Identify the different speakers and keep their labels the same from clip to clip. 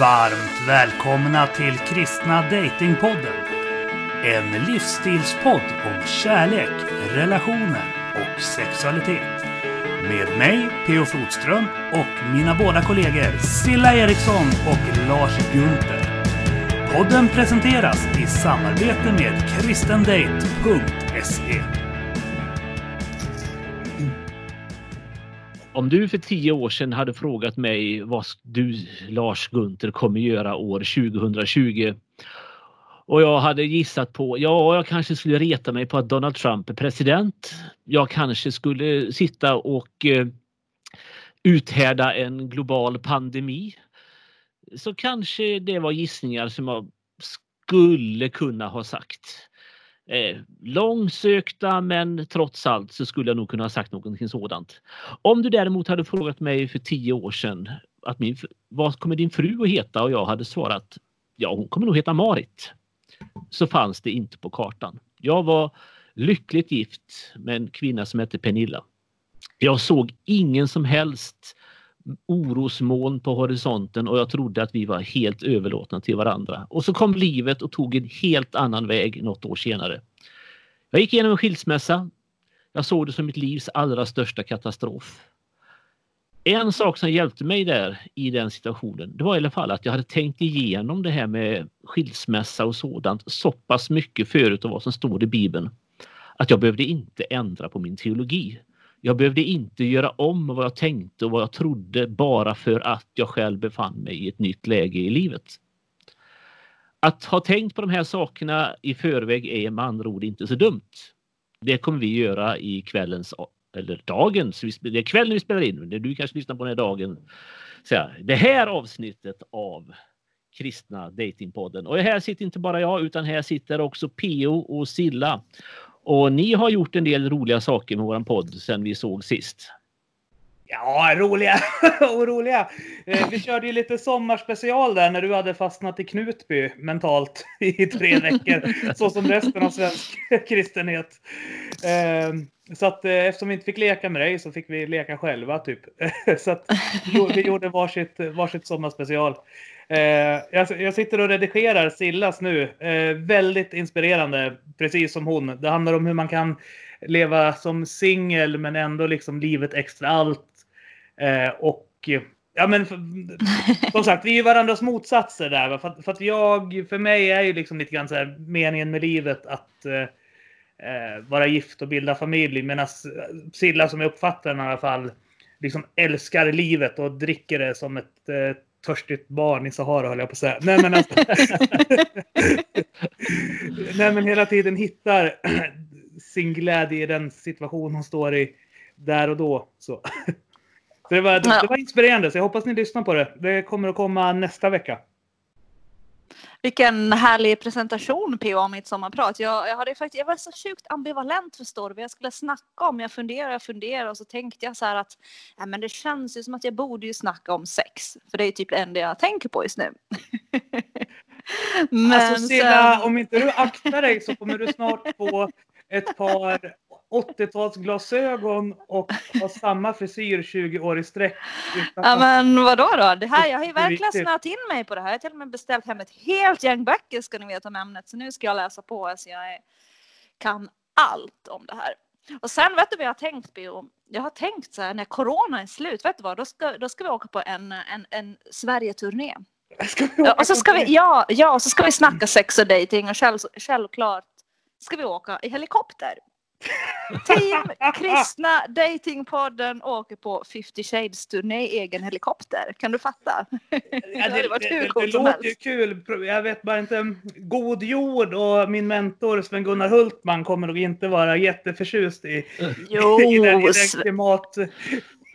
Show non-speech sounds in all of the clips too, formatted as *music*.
Speaker 1: Varmt välkomna till Kristna Datingpodden. En livsstilspodd om kärlek, relationer och sexualitet. Med mig, P.O. Flodström, och mina båda kollegor Silla Eriksson och Lars Gunther. Podden presenteras i samarbete med kristendate.se.
Speaker 2: Om du för tio år sedan hade frågat mig vad du, Lars Gunther, kommer göra år 2020 och jag hade gissat på, ja, jag kanske skulle reta mig på att Donald Trump är president. Jag kanske skulle sitta och eh, uthärda en global pandemi. Så kanske det var gissningar som jag skulle kunna ha sagt. Eh, långsökta men trots allt så skulle jag nog kunna ha sagt någonting sådant. Om du däremot hade frågat mig för tio år sedan att min, vad kommer din fru att heta och jag hade svarat ja hon kommer nog heta Marit. Så fanns det inte på kartan. Jag var lyckligt gift med en kvinna som hette Pernilla. Jag såg ingen som helst orosmoln på horisonten och jag trodde att vi var helt överlåtna till varandra. Och så kom livet och tog en helt annan väg något år senare. Jag gick igenom en skilsmässa. Jag såg det som mitt livs allra största katastrof. En sak som hjälpte mig där i den situationen, det var i alla fall att jag hade tänkt igenom det här med skilsmässa och sådant så pass mycket förut och vad som står i Bibeln. Att jag behövde inte ändra på min teologi. Jag behövde inte göra om vad jag tänkte och vad jag trodde bara för att jag själv befann mig i ett nytt läge i livet. Att ha tänkt på de här sakerna i förväg är med andra ord inte så dumt. Det kommer vi göra i kvällens eller dagens, det är kvällen vi spelar in, du kanske lyssnar på den här dagen. Så det här avsnittet av Kristna Datingpodden. Och här sitter inte bara jag utan här sitter också Peo och Silla. Och ni har gjort en del roliga saker med våran podd sen vi såg sist.
Speaker 3: Ja, roliga *laughs* och roliga. Eh, vi körde ju lite sommarspecial där när du hade fastnat i Knutby mentalt *laughs* i tre veckor. så som resten av svensk *laughs* kristenhet. Ehm, så att eh, eftersom vi inte fick leka med dig så fick vi leka själva typ. så att vi gjorde varsitt, varsitt sommarspecial. Jag, sitter och redigerar Sillas nu. Väldigt inspirerande, precis som hon. Det handlar om hur man kan leva som singel men ändå liksom livet extra allt Eh, och ja, men för, *laughs* som sagt, vi är ju varandras motsatser där. För att, för att jag, för mig är ju liksom lite grann så här, meningen med livet att eh, eh vara gift och bilda familj. Medan Silla, som jag uppfattar den i alla fall, liksom älskar livet och dricker det som ett eh, törstigt barn i Sahara höll jag på att säga. Nej men, alltså, *laughs* Nej, men hela tiden hittar sin glädje i den situation hon står i där och då. Så. Så det, var, det, det var inspirerande, så jag hoppas ni lyssnar på det. Det kommer att komma nästa vecka.
Speaker 4: Vilken härlig presentation PO om mitt sommarprat. Jag, jag, hade faktiskt, jag var så sjukt ambivalent förstår du vad jag skulle snacka om. Jag funderade och funderade och så tänkte jag så här att ja, men det känns ju som att jag borde ju snacka om sex. För det är typ det enda jag tänker på just nu. *laughs*
Speaker 3: men alltså Silla, sen... om inte du aktar dig så kommer du snart få ett par 80-talsglasögon och ha samma frisyr 20 år i sträck.
Speaker 4: Ja men vadå då? Det här, jag har ju verkligen snöat in mig på det här. Jag har till och med beställt hem ett helt gäng böcker ska ni veta om ämnet. Så nu ska jag läsa på så jag kan allt om det här. Och sen vet du vad jag har tänkt Bio? Jag har tänkt så här när corona är slut, vet du vad? Då ska, då ska vi åka på en, en, en Sverige-turné. Och så ska vi, ja, ja, så ska vi snacka sex och dating och själv, självklart ska vi åka i helikopter. Team Kristna Datingpodden åker på 50 Shades turné i egen helikopter. Kan du fatta?
Speaker 3: Ja, det, det, det, det låter ju kul. Jag vet bara inte. God jord och min mentor Sven-Gunnar Hultman kommer nog inte vara jätteförtjust i, jo, *laughs* i den, i den klimat,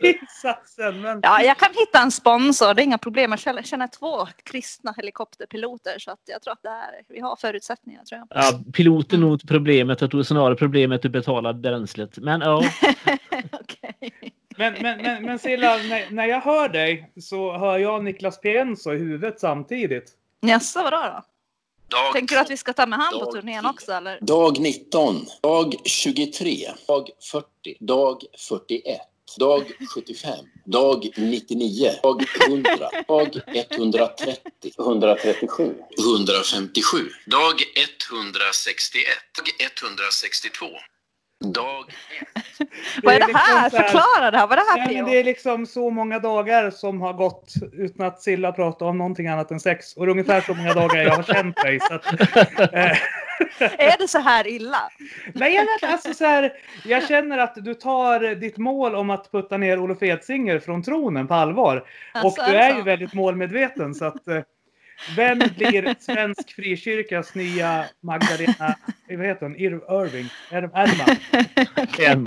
Speaker 3: *laughs* insatsen. Men...
Speaker 4: Ja, jag kan hitta en sponsor, det är inga problem. Jag känner två kristna helikopterpiloter så att jag tror att det här, vi har förutsättningar. Tror jag.
Speaker 2: Ja, piloten nog problemet, jag tror snarare problemet är att betala bränslet. Men ja. *laughs*
Speaker 3: okay. Men, men, men, men Silla, när, när jag hör dig så hör jag Niklas Pienso i huvudet samtidigt.
Speaker 4: Jaså, vadå då? Dag, Tänker du att vi ska ta med han på turnén också eller?
Speaker 5: Dag 19, dag 23, dag 40, dag 41 dag 75, dag 99, dag 100, dag 130, 137, 157, dag 161, dag 162, dag
Speaker 4: Vad är det här?
Speaker 3: liksom så
Speaker 4: Förklara det här. Vad är det här
Speaker 3: Nej, det är liksom så många dagar som har gått utan att Silla pratar om någonting annat än sex. Och det är ungefär så många dagar jag har känt dig. Så att, eh,
Speaker 4: Är det så här illa?
Speaker 3: men jag, vet, alltså, så här, jag känner att du tar ditt mål om att putta ner Olof Edsinger från tronen på allvar.
Speaker 4: Alltså,
Speaker 3: och du är
Speaker 4: alltså.
Speaker 3: ju väldigt målmedveten. Så att, eh, vem blir svensk frikyrkas nya Magdalena vad heter hon? Ir- Irving? Är Erma?
Speaker 2: En.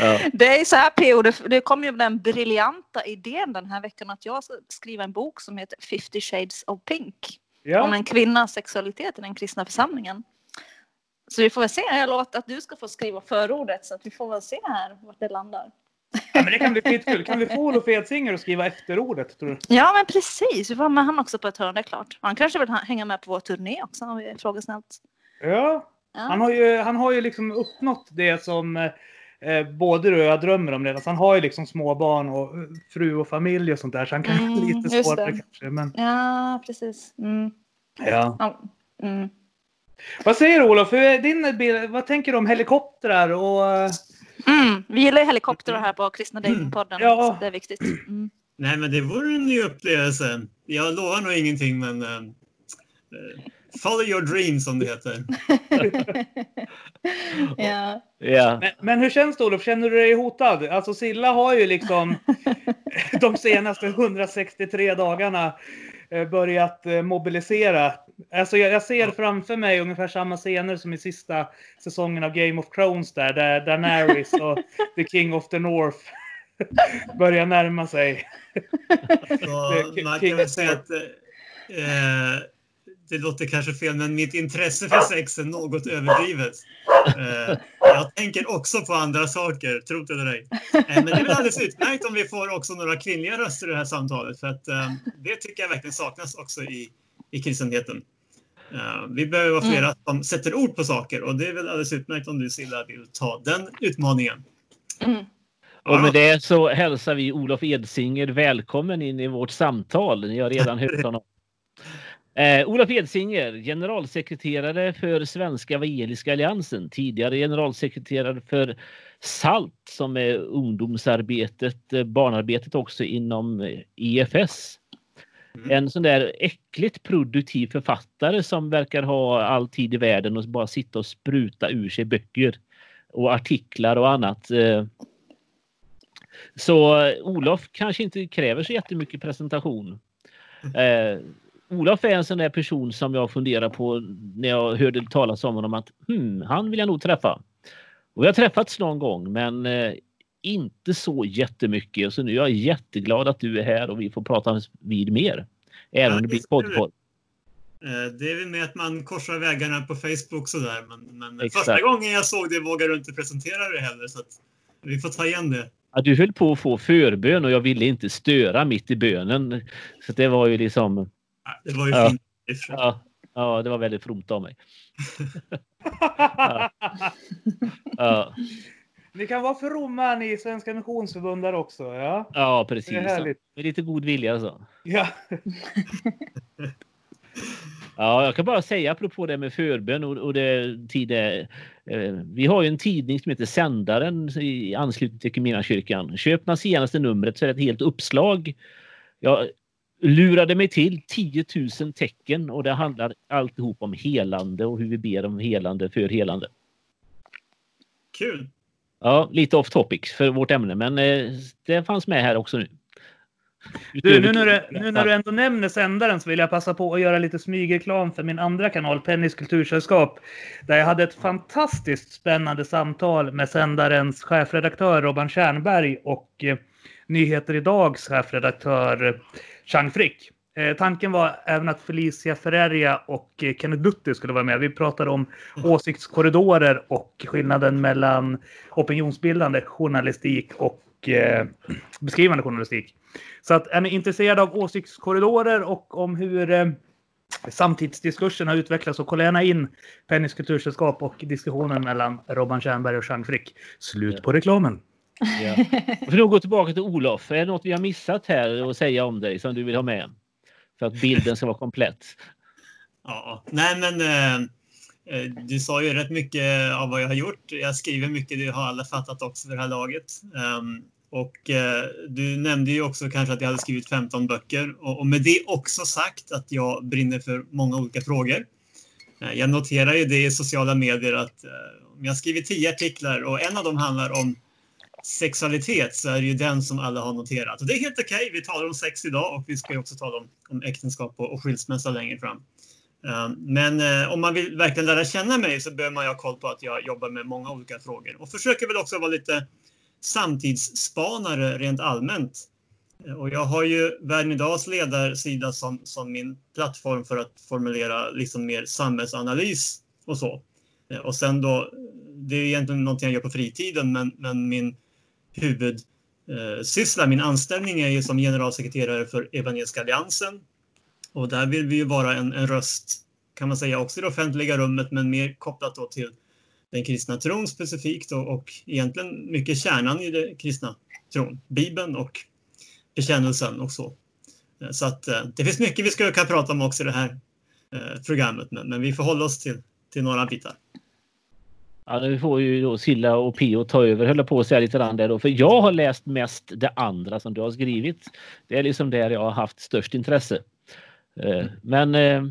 Speaker 2: Ja.
Speaker 4: Det är så här P.O. Det, det kom ju den briljanta idén den här veckan att jag skriva en bok som heter 50 shades of pink. Om
Speaker 3: Ja.
Speaker 4: en kvinnas sexualitet i den kristna församlingen. Så vi får väl se. Jag har lovat att du ska få skriva förordet så att vi får väl se här vart det landar.
Speaker 3: Ja, men det kan bli skitkul. Kan vi få Olof Edsinger att skriva efterordet tror du?
Speaker 4: Ja men precis, vi får med han också på ett hörn, det är klart. Han kanske vill hänga med på vår turné också om vi frågar snällt.
Speaker 3: Ja.
Speaker 4: Ja.
Speaker 3: Han har ju, han har ju liksom uppnått det som eh, både du och jag drömmer om redan. Så han har ju liksom småbarn och eh, fru och familj och sånt där. Så han kan
Speaker 4: Mm,
Speaker 3: lite svårare
Speaker 4: det.
Speaker 3: kanske. Men,
Speaker 4: Ja, precis. Mm.
Speaker 3: ja.
Speaker 4: Mm.
Speaker 3: Vad säger du Olof? Din? Vad tänker du om helikoptrar? Och, eh,
Speaker 4: Mm. Vi gillar ju helikoptrar här på Kristna Datingpodden.
Speaker 3: Ja.
Speaker 4: Så det är viktigt. Mm.
Speaker 6: Nej, men det vore en ny upplevelse. Jag lovar nog ingenting, men eh, follow your dreams som det heter. *laughs*
Speaker 4: ja.
Speaker 2: Ja.
Speaker 3: men, men hur känns det Olof? Känner du dig hotad? Alltså Silla har ju liksom *laughs* de senaste 163 dagarna börjat eh, mobilisera. Alltså jag, jag ser framför mig ungefär samma scener som i sista säsongen av Game of Thrones där, där Daenerys och The King of the North *laughs* börjar närma sig.
Speaker 6: Så *laughs* man kan väl säga att eh, det låter kanske fel, men mitt intresse för sex är något överdrivet. *laughs* Eh, jag tänker också på andra saker, tro det eller ej. Eh, men det är väl alldeles utmärkt om vi får också några kvinnliga röster i det här samtalet, för att eh, det tycker jag verkligen saknas också i, i kristenheten. Eh, vi behöver vara flera som sätter ord på saker och det är väl alldeles utmärkt om du Silla vill ta den utmaningen.
Speaker 4: Mm.
Speaker 2: Och med det så hälsar vi Olof Edsinger välkommen in i vårt samtal. Ni har redan *laughs* hört honom. Eh, Olof Edsinger, generalsekreterare för Svenska Evangeliska Alliansen, tidigare generalsekreterare för SALT som är ungdomsarbetet, eh, barnarbetet också inom eh, EFS.
Speaker 6: Mm.
Speaker 2: En sån där äckligt produktiv författare som verkar ha all tid i världen och bara sitta och spruta ur sig böcker och artiklar och annat. Eh, så Olof kanske inte kräver så jättemycket presentation. Eh, Olof är en sån där person som jag funderar på när jag hörde talas om honom att hmm, han vill jag nog träffa. Och vi har träffats någon gång men eh, inte så jättemycket. Så nu är jag jätteglad att du är här och vi får prata vid mer. Även om det blir poddform.
Speaker 6: Eh, Det är väl med att man korsar vägarna på Facebook sådär. Men, men
Speaker 2: Exakt.
Speaker 6: första gången jag såg det vågade du inte presentera det heller. Så vi får ta igen det.
Speaker 2: Ja, du höll på att få förbön och jag ville inte störa mitt i bönen. Så det var ju liksom,
Speaker 6: Ja, Det var ju
Speaker 2: Ja.
Speaker 6: fint.
Speaker 2: ja, ja det var väldigt fromt av mig. *laughs* Ja,
Speaker 3: Ni kan vara fromma ni i Svenska Missionsförbundet också. Ja,
Speaker 2: ja
Speaker 3: det
Speaker 2: precis.
Speaker 3: är härligt.
Speaker 2: Med lite god vilja så.
Speaker 3: Ja. *laughs*
Speaker 2: Ja, jag kan bara säga apropå det med förbön och, och det tid är, eh, Vi har ju en tidning som heter Sändaren i anslutning till Equmeniakyrkan. Köp det senaste numret så är det ett helt uppslag. Jag lurade mig till 10 000 tecken och det handlar alltihop om helande och hur vi ber om helande för helande.
Speaker 6: Kul.
Speaker 2: Ja, lite off topic för vårt ämne, men eh, det fanns med här också nu.
Speaker 3: Du, nu, när du, nu när du ändå nämner sändaren så vill jag passa på att göra lite smygreklam för min andra kanal, Pennys kultursällskap. Där jag hade ett fantastiskt spännande samtal med sändarens chefredaktör Robban Tjärnberg och eh, Nyheter Idags chefredaktör eh, Chang Frick. Eh, tanken var även att Felicia Ferreria och eh, Kenneth Dutti skulle vara med. Vi pratade om *laughs* åsiktskorridorer och skillnaden mellan opinionsbildande journalistik och eh, *clears throat* beskrivande journalistik. Så att är ni intresserade av åsiktskorridorer och om hur eh, samtidsdiskursen har utvecklats så kolla gärna in Pennys kultursällskap och diskussionen mellan Robban Tjernberg och Jean Frick. Slut på reklamen.
Speaker 2: Ja. *laughs* Och för att gå tillbaka till Olof, är det något vi har missat här att säga om dig som du vill ha med? För att bilden ska vara komplett.
Speaker 6: Ja, nej men eh, eh, du sa ju rätt mycket av vad jag har gjort. Jag skriver mycket, det har alla fattat också för det här laget. Um, och eh, du nämnde ju också kanske att jag hade skrivit 15 böcker och, och med det också sagt att jag brinner för många olika frågor. Eh, jag noterar ju det i sociala medier att eh, jag skriver 10 artiklar och en av dem handlar om sexualitet så är det ju den som alla har noterat. Och det är helt okej. Okay. Vi talar om sex idag och vi ska ju också tala om, om äktenskap och, och skilsmässa längre fram. Um, men uh, om man vill verkligen lära känna mig så behöver man ju ha koll på att jag jobbar med många olika frågor och försöker väl också vara lite samtidsspanare rent allmänt. Eh, och jag har ju Världen Idags ledarsida som, som min plattform för att formulera liksom mer samhällsanalys och så. Eh, och sen då, det är egentligen någonting jag gör på fritiden, men, men min huvudsyssla, eh, min anställning är ju som generalsekreterare för Evangeliska alliansen. Och där vill vi ju vara en, en röst, kan man säga, också i det offentliga rummet, men mer kopplat då till den kristna tron specifikt och, och egentligen mycket kärnan i den kristna tron, Bibeln och bekännelsen och så. Eh, så att eh, det finns mycket vi skulle kunna prata om också i det här programmet, men, men vi får hålla oss till, till några bitar.
Speaker 2: Ja, nu får ju då Silla och Pio ta över, höll på att säga lite grann där då. För jag har läst mest det andra som du har skrivit. Det är liksom där jag har haft störst intresse. Eh, men eh,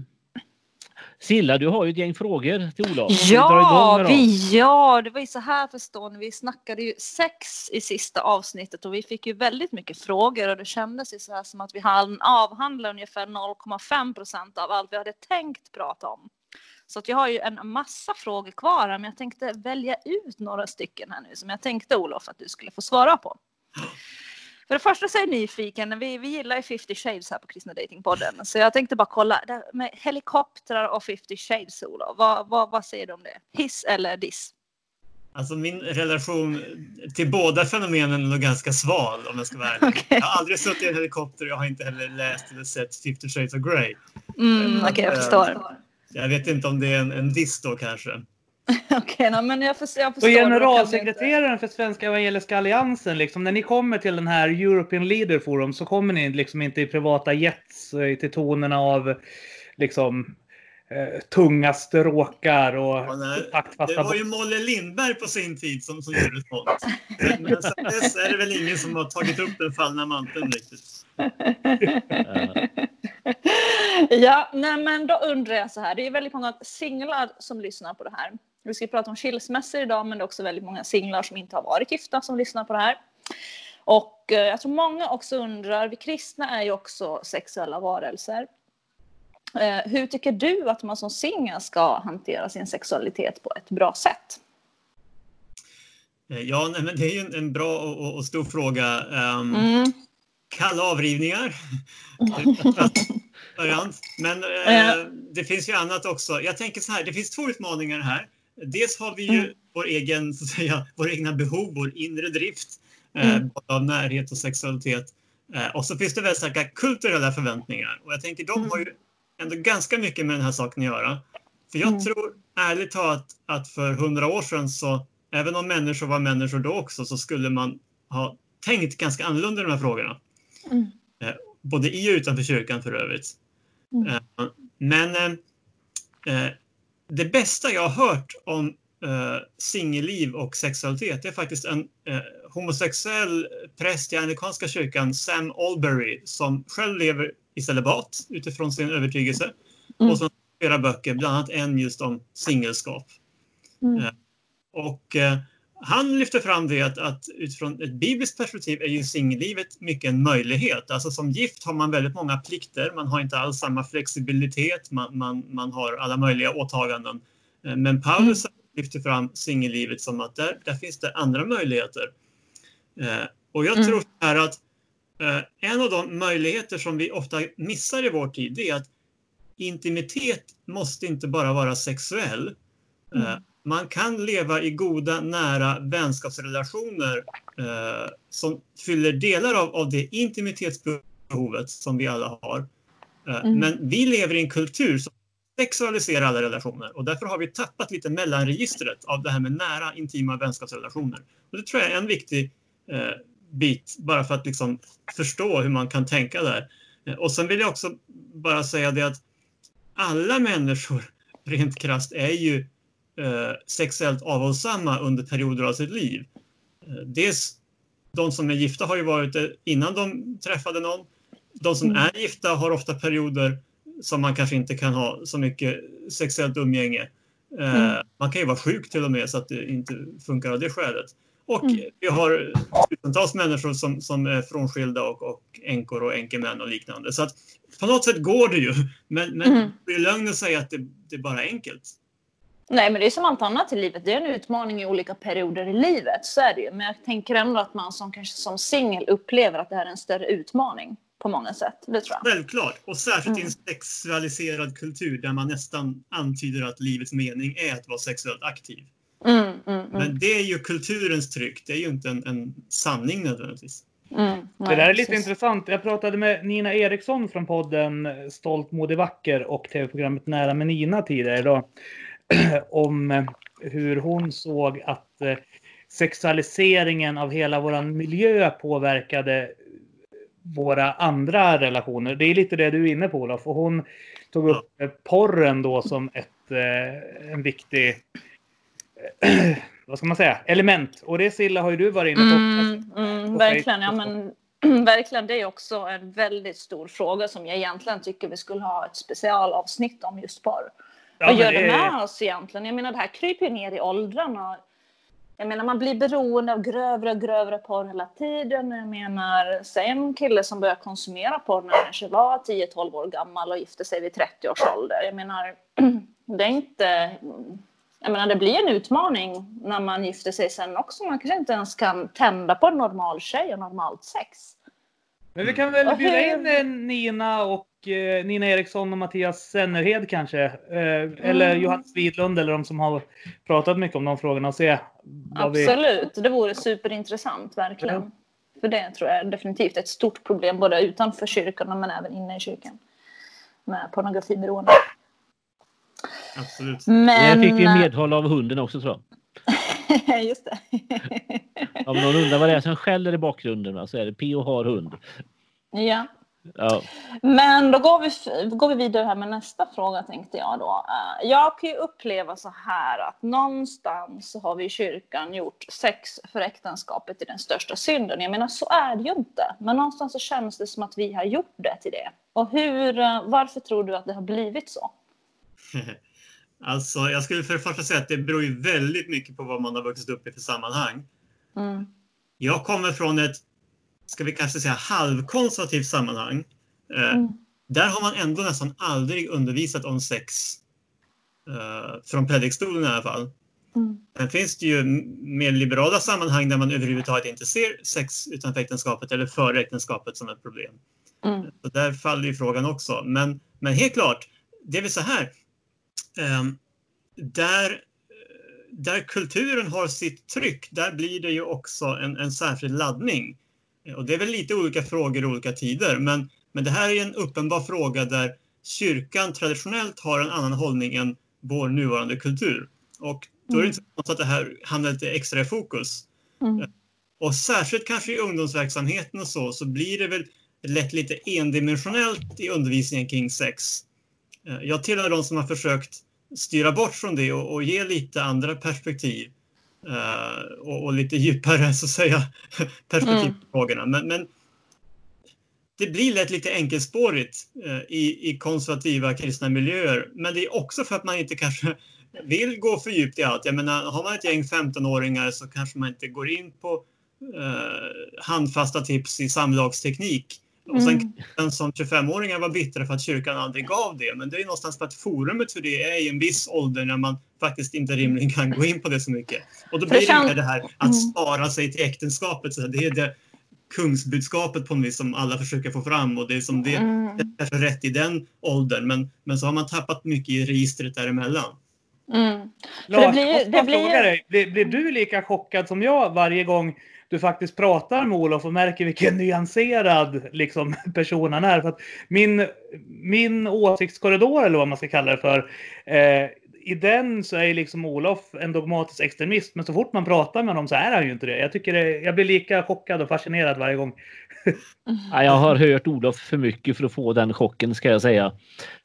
Speaker 2: Silla, du har ju ett gäng frågor till Olof.
Speaker 4: Ja, vi, ja, det var ju så här förstår ni. Vi snackade ju sex i sista avsnittet och vi fick ju väldigt mycket frågor och det kändes ju så här som att vi hann avhandla ungefär 0,5 procent av allt vi hade tänkt prata om. Så att jag har ju en massa frågor kvar men jag tänkte välja ut några stycken här nu som jag tänkte Olof att du skulle få svara på. För det första så är jag nyfiken, vi, vi gillar ju 50 shades här på Kristna Datingpodden. Så jag tänkte bara kolla, med helikoptrar och 50 shades Olof, vad, vad, vad säger du om det? Hiss eller diss?
Speaker 6: Alltså min relation till båda fenomenen är nog ganska sval om jag ska vara ärlig. Okay. Jag har aldrig suttit i en helikopter, jag har inte heller läst eller sett 50 shades of Grey.
Speaker 4: Mm, Okej, okay, jag förstår.
Speaker 6: Jag vet inte om det är en, en diss då kanske. *laughs*
Speaker 4: Okej, okay, men jag, för, jag
Speaker 3: förstår. Och generalsekreteraren för Svenska Evangeliska Alliansen, liksom, när ni kommer till den här European Leader Forum så kommer ni liksom inte i privata jets eh, till tonerna av liksom eh, tunga stråkar och
Speaker 6: ja. Det var ju Molle Lindberg på sin tid som, som gjorde sånt. Men sen dess är det väl ingen som har tagit upp den fallna manteln riktigt.
Speaker 4: Ja, nej, men då undrar jag så här. Det är väldigt många singlar som lyssnar på det här. Vi ska prata om skilsmässor idag, men det är också väldigt många singlar som inte har varit gifta som lyssnar på det här. Och eh, jag tror många också undrar, vi kristna är ju också sexuella varelser. Eh, hur tycker du att man som singel ska hantera sin sexualitet på ett bra sätt?
Speaker 6: Eh, ja, nej, men det är ju en, en bra och, och, stor fråga. Um, mm. Kalla avrivningar. *laughs* Men eh, det finns ju annat också. Jag tänker så här, det finns två utmaningar här. Dels har vi ju mm. vår egen, så att säga, våra egna behov, vår inre drift eh, mm. av närhet och sexualitet. Eh, och så finns det väldigt starka kulturella förväntningar. Och jag tänker de har ju ändå ganska mycket med den här saken att göra. För jag mm. tror ärligt talat att för hundra år sedan så, även om människor var människor då också, så skulle man ha tänkt ganska annorlunda i de här frågorna. Mm. Både i och utanför kyrkan för övrigt. Mm. Eh, men eh, det bästa jag har hört om singelliv och sexualitet är faktiskt en homosexuell präst i anglikanska kyrkan, Sam Albury, som själv lever i celibat utifrån sin övertygelse mm. och som flera böcker, bland annat en just om singelskap. Mm. Och han lyfter fram det att, att utifrån ett bibliskt perspektiv är ju singellivet mycket en möjlighet. Alltså som gift har man väldigt många plikter, man har inte alls samma flexibilitet, man, man, man har alla möjliga åtaganden. Eh, men Paulus mm. lyfter fram singellivet som att där, där finns det andra möjligheter. Eh, och jag mm. tror här att eh, en av de möjligheter som vi ofta missar i vår tid, det är att intimitet måste inte bara vara sexuell. Mm man kan leva i goda, nära vänskapsrelationer eh, som fyller delar av, av det intimitetsbehovet som vi alla har. Eh, mm. Men vi lever i en kultur som sexualiserar alla relationer och därför har vi tappat lite mellanregistret av det här med nära, intima vänskapsrelationer. Och det tror jag är en viktig eh, bit bara för att liksom förstå hur man kan tänka där. Eh, och sen vill jag också bara säga det att alla människor *laughs* rent krasst är ju eh, sexuellt avhållsamma under perioder av sitt liv. Eh, dels de som är gifta har ju varit det innan de träffade någon. De som
Speaker 4: Mm.
Speaker 6: är gifta har ofta perioder som man kanske inte kan ha så mycket sexuellt umgänge. Eh,
Speaker 4: Mm.
Speaker 6: Man kan ju vara sjuk till och med så att det inte funkar av det skälet. Och
Speaker 4: Mm.
Speaker 6: vi har tusentals människor som, som är frånskilda och, och änkor och änkemän och liknande. Så att på något sätt går det ju. Men, men
Speaker 4: Mm.
Speaker 6: det är lögn att säga att det, det är bara enkelt.
Speaker 4: Nej, men det är som allt annat i livet. Det är en utmaning i olika perioder i livet. Så är det ju. Men jag tänker ändå att man som kanske som singel upplever att det här är en större utmaning på många sätt. Det tror jag.
Speaker 6: Självklart. Och särskilt i en
Speaker 4: Mm.
Speaker 6: sexualiserad kultur där man nästan antyder att livets mening är att vara sexuellt aktiv.
Speaker 4: Mm, mm, mm,
Speaker 6: Men det är ju kulturens tryck. Det är ju inte en, en sanning nödvändigtvis.
Speaker 4: mm.
Speaker 3: Det
Speaker 4: Nej,
Speaker 3: där är lite
Speaker 4: precis.
Speaker 3: intressant. Jag pratade med Nina Eriksson från podden Stolt, modig, vacker och tv-programmet Nära med Nina tidigare idag. *clears throat* Om eh, hur hon såg att eh, sexualiseringen av hela vår miljö påverkade våra andra relationer. Det är lite det du är inne på Olof. Och hon tog upp eh, porren då som ett, eh, en viktig *clears throat* vad ska man säga, element. Och det Silla har ju du varit inne på.
Speaker 4: Mm, mm, verkligen, ja, men, *clears throat* verkligen. Det är också en väldigt stor fråga som jag egentligen tycker vi skulle ha ett specialavsnitt om just porr.
Speaker 3: Ja,
Speaker 4: Vad gör det
Speaker 3: är-
Speaker 4: med oss egentligen? Jag menar, det här kryper ju ner i åldrarna. Jag menar, man blir beroende av grövre och grövre porr hela tiden. Jag menar, säg en kille som börjar konsumera porr när han kanske var 10-12 år gammal och gifte sig vid 30 års ålder. Jag menar, *clears throat* det är inte... Jag menar, det blir en utmaning när man gifter sig sen också. Man kanske inte ens kan tända på en normal tjej och normalt sex.
Speaker 3: Men vi kan väl bjuda in eh, Nina och Nina Eriksson och Mattias Sennerhed kanske. Eh, eller
Speaker 4: Mm.
Speaker 3: Johannes Widlund eller de som har pratat mycket om de frågorna och se vad vi...
Speaker 4: Absolut, det vore superintressant, verkligen. För det tror jag är definitivt ett stort problem både utanför kyrkan men även inne i kyrkan. Med pornografiberoende.
Speaker 6: Absolut.
Speaker 4: Men...
Speaker 2: Där fick vi medhåll av hunden också tror jag. *laughs*
Speaker 4: Just det.
Speaker 2: Om någon undrar vad det är som skäller i bakgrunden va, så är det P.O. har hund.
Speaker 4: ja.
Speaker 2: Ja.
Speaker 4: Men då går vi, går vi vidare här med nästa fråga tänkte jag då. Eh, Jag kan ju uppleva så här att någonstans så har vi i kyrkan gjort sex för äktenskapet till den största synden. Jag menar så är det ju inte. Men någonstans så känns det som att vi har gjort det till det. Och hur, eh, varför tror du att det har blivit så? *laughs*
Speaker 6: Alltså, jag skulle för det första säga att det beror ju väldigt mycket på vad man har vuxit upp i för sammanhang.
Speaker 4: Mm.
Speaker 6: Jag kommer från ett, ska vi kanske säga halvkonservativt sammanhang. Eh,
Speaker 4: Mm.
Speaker 6: Där har man ändå nästan aldrig undervisat om sex. Eh, från predikstolen i alla fall.
Speaker 4: Mm.
Speaker 6: Sen finns det ju mer liberala sammanhang där man överhuvudtaget inte ser sex utanför äktenskapet eller före äktenskapet som ett problem.
Speaker 4: Mm.
Speaker 6: Så där faller ju frågan också. Men, men helt klart, det är väl så här. ehm, där, där kulturen har sitt tryck, där blir det ju också en, en särskild laddning. Och det är väl lite olika frågor i olika tider, men, men det här är en uppenbar fråga där kyrkan traditionellt har en annan hållning än vår nuvarande kultur. Och då är det inte så att det här hamnar lite extra i fokus.
Speaker 4: Mm.
Speaker 6: Och särskilt kanske i ungdomsverksamheten och så, så blir det väl lätt lite endimensionellt i undervisningen kring sex. Eh, Jag tillhör de som har försökt styra bort från det och, och ge lite andra perspektiv. Eh, och, och lite djupare, så att säga, *laughs* perspektiv på frågorna. Men, men det blir lätt lite enkelspårigt eh, i, i konservativa kristna miljöer. Men det är också för att man inte kanske *laughs* vill gå för djupt i allt. Jag menar, har man ett gäng 15-åringar så kanske man inte går in på eh, handfasta tips i samlagsteknik. Och sen
Speaker 4: Mm.
Speaker 6: kan som 25-åringar vara bittra för att kyrkan aldrig gav det. Men det är ju någonstans för att forumet för det är i en viss ålder när man faktiskt inte rimligen kan gå in på det så mycket. Och då blir det
Speaker 4: känns-
Speaker 6: det här att
Speaker 4: Mm.
Speaker 6: spara sig till äktenskapet. Så det är det kungsbudskapet på något vis som alla försöker få fram och det är som det
Speaker 4: Mm.
Speaker 6: är kanske rätt i den åldern. Men, men så har man tappat mycket i registret däremellan.
Speaker 4: Mm.
Speaker 3: Lars,
Speaker 4: det blir det blir
Speaker 3: dig, blir, blir du lika chockad som jag varje gång du faktiskt pratar med Olof och märker vilken *laughs* nyanserad liksom, person han är? För att min, min åsiktskorridor, eller vad man ska kalla det för, eh, i den så är liksom Olof en dogmatisk extremist, men så fort man pratar med honom så är han ju inte det. Jag, tycker det, jag blir lika chockad och fascinerad varje gång. *laughs*
Speaker 2: Ja, jag har hört Olof för mycket för att få den chocken ska jag säga.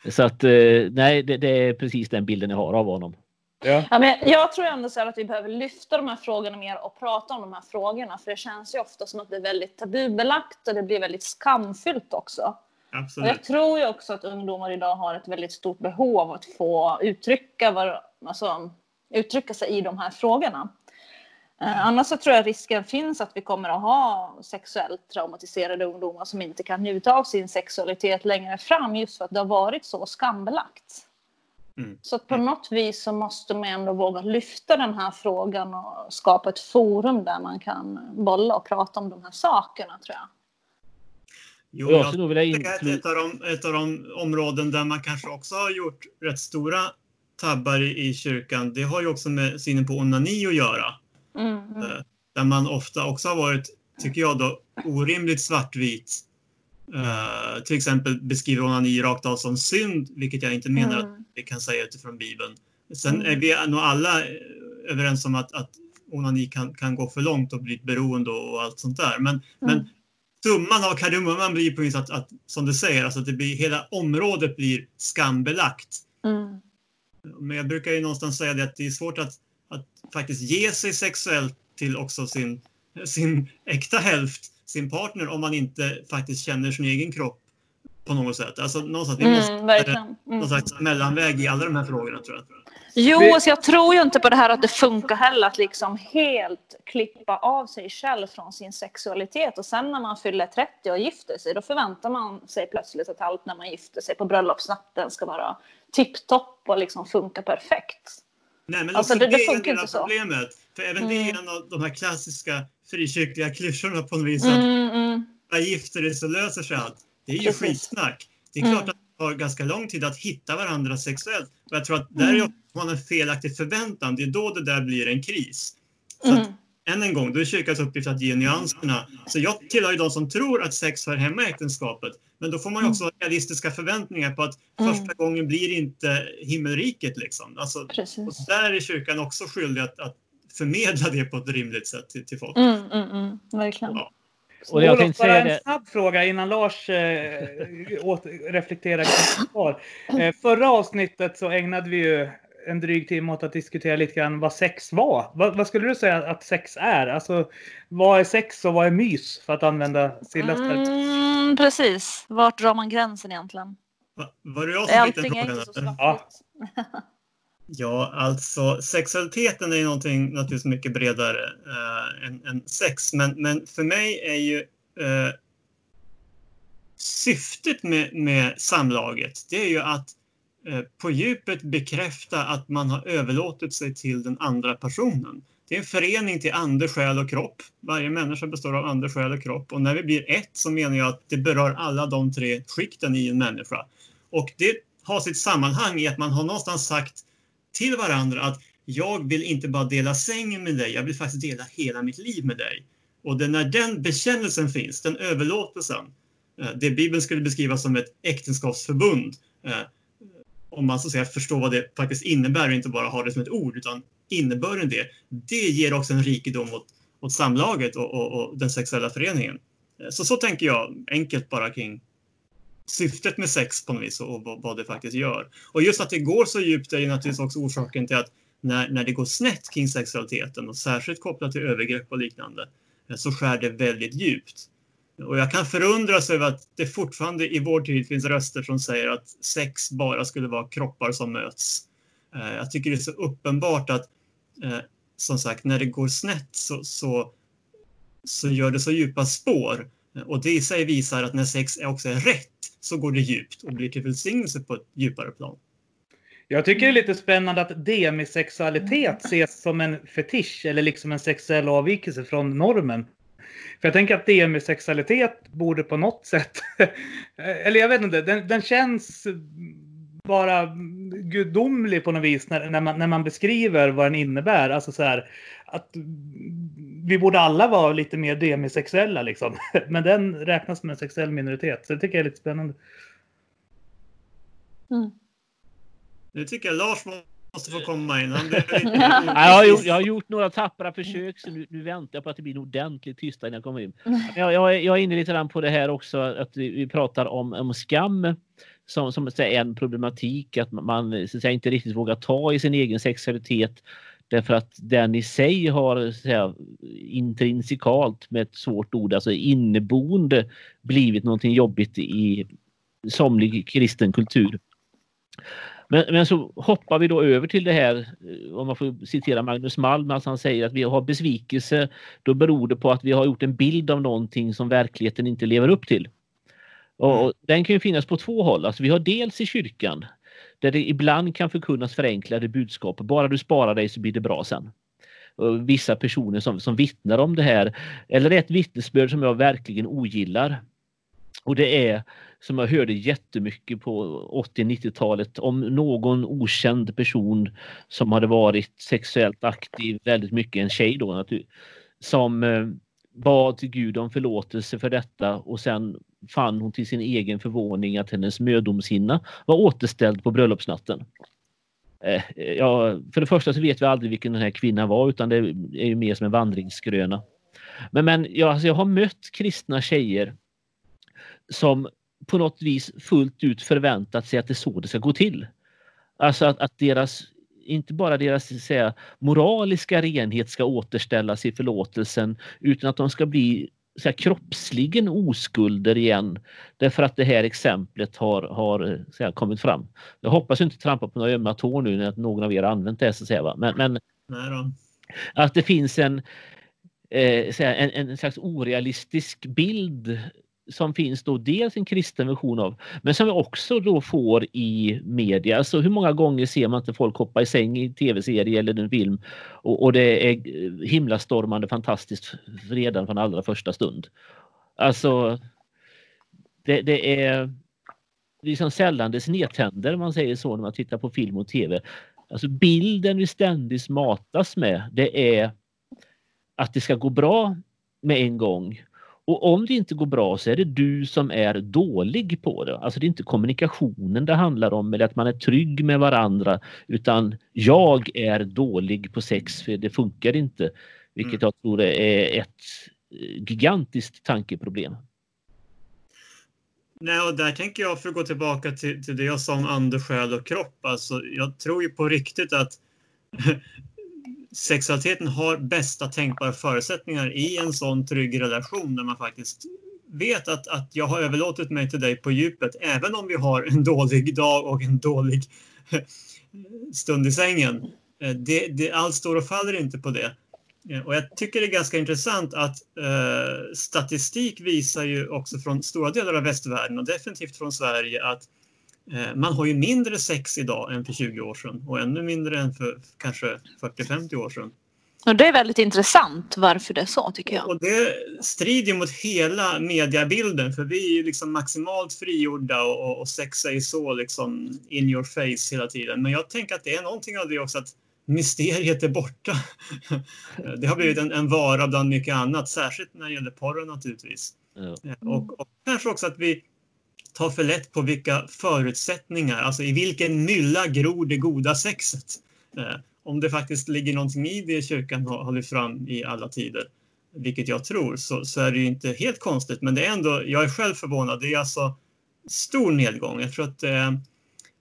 Speaker 2: Så att eh, nej, det, det är precis den bilden jag har av honom.
Speaker 3: Ja.
Speaker 4: Ja, men jag tror ändå så att vi behöver lyfta de här frågorna mer och prata om de här frågorna. För det känns ju ofta som att det är väldigt tabubelagt och det blir väldigt skamfyllt också. Och
Speaker 6: Absolut.
Speaker 4: jag tror ju också att ungdomar idag har ett väldigt stort behov av att få uttrycka, vad, alltså, uttrycka sig i de här frågorna. Eh, annars så tror jag risken finns att vi kommer att ha sexuellt traumatiserade ungdomar som inte kan njuta av sin sexualitet längre fram just för att det har varit så skambelagt.
Speaker 6: Mm.
Speaker 4: Så att på något vis så måste man ändå våga lyfta den här frågan och skapa ett forum där man kan bolla och prata om de här sakerna tror jag.
Speaker 6: Jo,
Speaker 2: Och jag skulle vilja inklu-
Speaker 6: ett av, de, ett av de områden där man kanske också har gjort rätt stora tabbar i, i kyrkan, det har ju också med synen på onani att göra.
Speaker 4: Mm, mm.
Speaker 6: Eh, Där man ofta också har varit, tycker jag då, orimligt svartvit. Eh, till exempel beskriver onani rakt av som synd, vilket jag inte menar att
Speaker 4: Mm.
Speaker 6: vi kan säga utifrån Bibeln. Sen
Speaker 4: Mm.
Speaker 6: är vi nog alla eh, överens om att, att onani kan, kan gå för långt och bli ett beroende och allt sånt där. Men, men summan av kardemumman blir på att, att, som du säger, alltså att det blir, hela området blir skambelagt.
Speaker 4: Mm.
Speaker 6: Men jag brukar ju någonstans säga det att det är svårt att, att faktiskt ge sig sexuellt till också sin, sin äkta hälft, sin partner, om man inte faktiskt känner sin egen kropp på något sätt. Alltså någonstans, vi måste
Speaker 4: Mm, verkligen.
Speaker 6: någon
Speaker 4: Mm.
Speaker 6: slags mellanväg i alla de här frågorna tror jag.
Speaker 4: Jo,
Speaker 3: Vi-
Speaker 4: så jag tror ju inte på det här att det funkar heller att liksom helt klippa av sig själv från sin sexualitet och sen när man fyller 30 och gifter sig då förväntar man sig plötsligt att allt när man gifter sig på bröllopsnatten ska vara tipptopp och liksom funka perfekt.
Speaker 6: Nej, men
Speaker 4: Alltså,
Speaker 6: också
Speaker 4: det- det
Speaker 6: det, är
Speaker 4: funkar
Speaker 6: del av
Speaker 4: inte så.
Speaker 6: problemet. För även det
Speaker 4: Mm.
Speaker 6: är en av de här klassiska frikyrkliga klyschorna på något vis. Att
Speaker 4: Mm, mm.
Speaker 6: jag gifter dig så löser sig allt. Det är ju
Speaker 4: Precis.
Speaker 6: skitsnack. Det är
Speaker 4: Mm.
Speaker 6: klart att det tar ganska lång tid att hitta varandra sexuellt. Och jag tror att där
Speaker 4: Mm.
Speaker 6: är man en felaktig förväntan. Det är då det där blir en kris. Så
Speaker 4: Mm.
Speaker 6: Än en gång, då är kyrkans uppgift att ge nyanserna. Så jag tillhör ju de som tror att sex hör hemma i äktenskapet. Men då får man ju också ha realistiska förväntningar på att
Speaker 4: Mm.
Speaker 6: första gången blir inte himmelriket liksom. Alltså, och där är kyrkan också skyldig att, att förmedla det på ett rimligt sätt till, till folk.
Speaker 4: Mm, mm, mm. Verkligen.
Speaker 6: Ja.
Speaker 2: Och jag
Speaker 3: Olof,
Speaker 2: tänkte
Speaker 3: bara en
Speaker 2: det.
Speaker 3: snabb fråga innan Lars eh, åt, reflekterar kring svar. Eh, förra avsnittet så ägnade vi ju en dryg timme åt att diskutera lite grann vad sex var. Vad, vad skulle du säga att sex är? Alltså, vad är sex och vad är mys? För att använda Sillas term.
Speaker 4: Mm, precis. Vart drar man gränsen egentligen?
Speaker 6: Va, var det jag som fick den
Speaker 4: är
Speaker 6: frågan?
Speaker 4: svartvitt? *laughs*
Speaker 6: Ja, alltså sexualiteten är ju någonting naturligtvis mycket bredare eh, än, än sex. Men, men för mig är ju eh, syftet med, med samlaget, det är ju att Eh, på djupet bekräfta att man har överlåtit sig till den andra personen. Det är en förening till ande, själ och kropp. Varje människa består av ande, själ och kropp. Och när vi blir ett så menar jag att det berör alla de tre skikten i en människa. Och det har sitt sammanhang i att man har någonstans sagt till varandra att jag vill inte bara dela sängen med dig, jag vill faktiskt dela hela mitt liv med dig. Och det, när den bekännelsen finns, den överlåtelsen, eh, det Bibeln skulle beskriva som ett äktenskapsförbund, eh, om man så att säga förstår vad det faktiskt innebär och inte bara har det som ett ord, utan innebörden det, det ger också en rikedom åt, åt samlaget och, och, och den sexuella föreningen. Eh, så så tänker jag enkelt bara kring syftet med sex på något vis och vad, vad det faktiskt gör. Och just att det går så djupt är ju naturligtvis också orsaken till att när, när det går snett kring sexualiteten och särskilt kopplat till övergrepp och liknande eh, så skär det väldigt djupt. Och jag kan förundras över att det fortfarande i vår tid finns röster som säger att sex bara skulle vara kroppar som möts. Eh, jag tycker det är så uppenbart att eh, som sagt, när det går snett så, så, så gör det så djupa spår. Och det i sig visar att när sex också är rätt så går det djupt och blir till välsignelse på ett djupare plan.
Speaker 3: Jag tycker det är lite spännande att demisexualitet ses som en fetisch eller liksom en sexuell avvikelse från normen. För jag tänker att demisexualitet borde på något sätt, *laughs* eller jag vet inte, den, den känns bara gudomlig på något vis när, när, man, när man beskriver vad den innebär. Alltså så här, att vi borde alla vara lite mer demisexuella liksom. *laughs* Men den räknas som en sexuell minoritet. Så det tycker jag är lite spännande.
Speaker 4: Mm.
Speaker 6: Nu tycker jag Lars må- måste få komma in. Han blev lite *laughs*
Speaker 2: Ja, jag, har gjort, jag har gjort några tappra försök så nu, nu väntar jag på att det blir ordentligt tysta innan jag kommer in. Jag, jag, är- jag är inne lite grann på det här också att vi, vi pratar om, om skam som, som så en problematik att man så att säga, inte riktigt vågar ta i sin egen sexualitet därför att den i sig har så säga, intrinsikalt med ett svårt ord, alltså inneboende blivit någonting jobbigt i somlig kristen kultur. Men, men så hoppar vi då över till det här, eh, om man får citera Magnus Malm, alltså han säger att vi har besvikelse, då beror det på att vi har gjort en bild av någonting som verkligheten inte lever upp till. Och, och den kan ju finnas på två håll. Alltså vi har dels i kyrkan, där det ibland kan förkunnas förenklade budskap. Bara du sparar dig så blir det bra sen. Och vissa personer som, som vittnar om det här, eller ett vittnesbörd som jag verkligen ogillar. Och det är som jag hörde jättemycket på 80-90-talet om någon okänd person som hade varit sexuellt aktiv väldigt mycket, en tjej då som eh, bad till Gud om förlåtelse för detta och sen fann hon till sin egen förvåning att hennes mödomshinna var återställd på bröllopsnatten. Eh, eh, ja, för det första så vet vi aldrig vilken den här kvinnan var utan det är ju mer som en vandringsgröna. Men, men jag, alltså jag har mött kristna tjejer som på något vis fullt ut förväntat sig att det är så det ska gå till. Alltså att, att deras, inte bara deras säga, moraliska renhet ska återställas i förlåtelsen utan att de ska bli så här, kroppsligen oskulder igen därför att det här exemplet har, har här, kommit fram. Jag hoppas inte trampa på några ömma tår nu när någon av er har använt det så att säga. Va? Men, men att det finns en, eh, här, en, en slags orealistisk bild som finns då dels en kristen version av men som vi också då får i media. Alltså hur många gånger ser man inte folk hoppa i säng i tv-serie eller en film och, och det är eh, himlastormande fantastiskt redan från allra första stund. Alltså det, det är liksom sällan det snedtänder om man säger så när man tittar på film och tv. Alltså bilden vi ständigt matas med det är att det ska gå bra med en gång. Och om det inte går bra så är det du som är dålig på det. Alltså det är inte kommunikationen det handlar om eller att man är trygg med varandra utan jag är dålig på sex för det funkar inte. Vilket
Speaker 6: Mm.
Speaker 2: jag tror är ett eh, gigantiskt tankeproblem.
Speaker 6: Nej, och där tänker jag, för att gå tillbaka till, till det jag sa om ande, själ och kropp. Alltså, jag tror ju på riktigt att sexualiteten har bästa tänkbara förutsättningar i en sån trygg relation där man faktiskt vet att, att jag har överlåtit mig till dig på djupet även om vi har en *laughs* dålig dag och en dålig eh, stund i sängen. Eh, det, det, allt står och faller inte på det. Eh, och jag tycker det är ganska intressant att eh, statistik visar ju också från stora delar av västvärlden och definitivt från Sverige att eh, man har ju mindre sex idag än för 20 år sedan och ännu mindre än för kanske 40-50 år sedan.
Speaker 4: Och det är väldigt intressant varför det är så tycker jag.
Speaker 6: Och det strider mot hela mediebilden för vi är ju liksom maximalt frigjorda och, och, sex är ju så liksom in your face hela tiden. Men jag tänker att det är någonting av det också att mysteriet är borta. *laughs* Det har blivit en, en vara bland mycket annat, särskilt när det gäller porren naturligtvis.
Speaker 2: Ja.
Speaker 6: Och, och kanske också att vi tar för lätt på vilka förutsättningar, alltså i vilken mylla gror det goda sexet. Eh, om det faktiskt ligger någonting i det kyrkan har, har lyft fram i alla tider, vilket jag tror, så, så är det ju inte helt konstigt. Men det är ändå, jag är själv förvånad, det är alltså stor nedgång. Jag tror att, eh,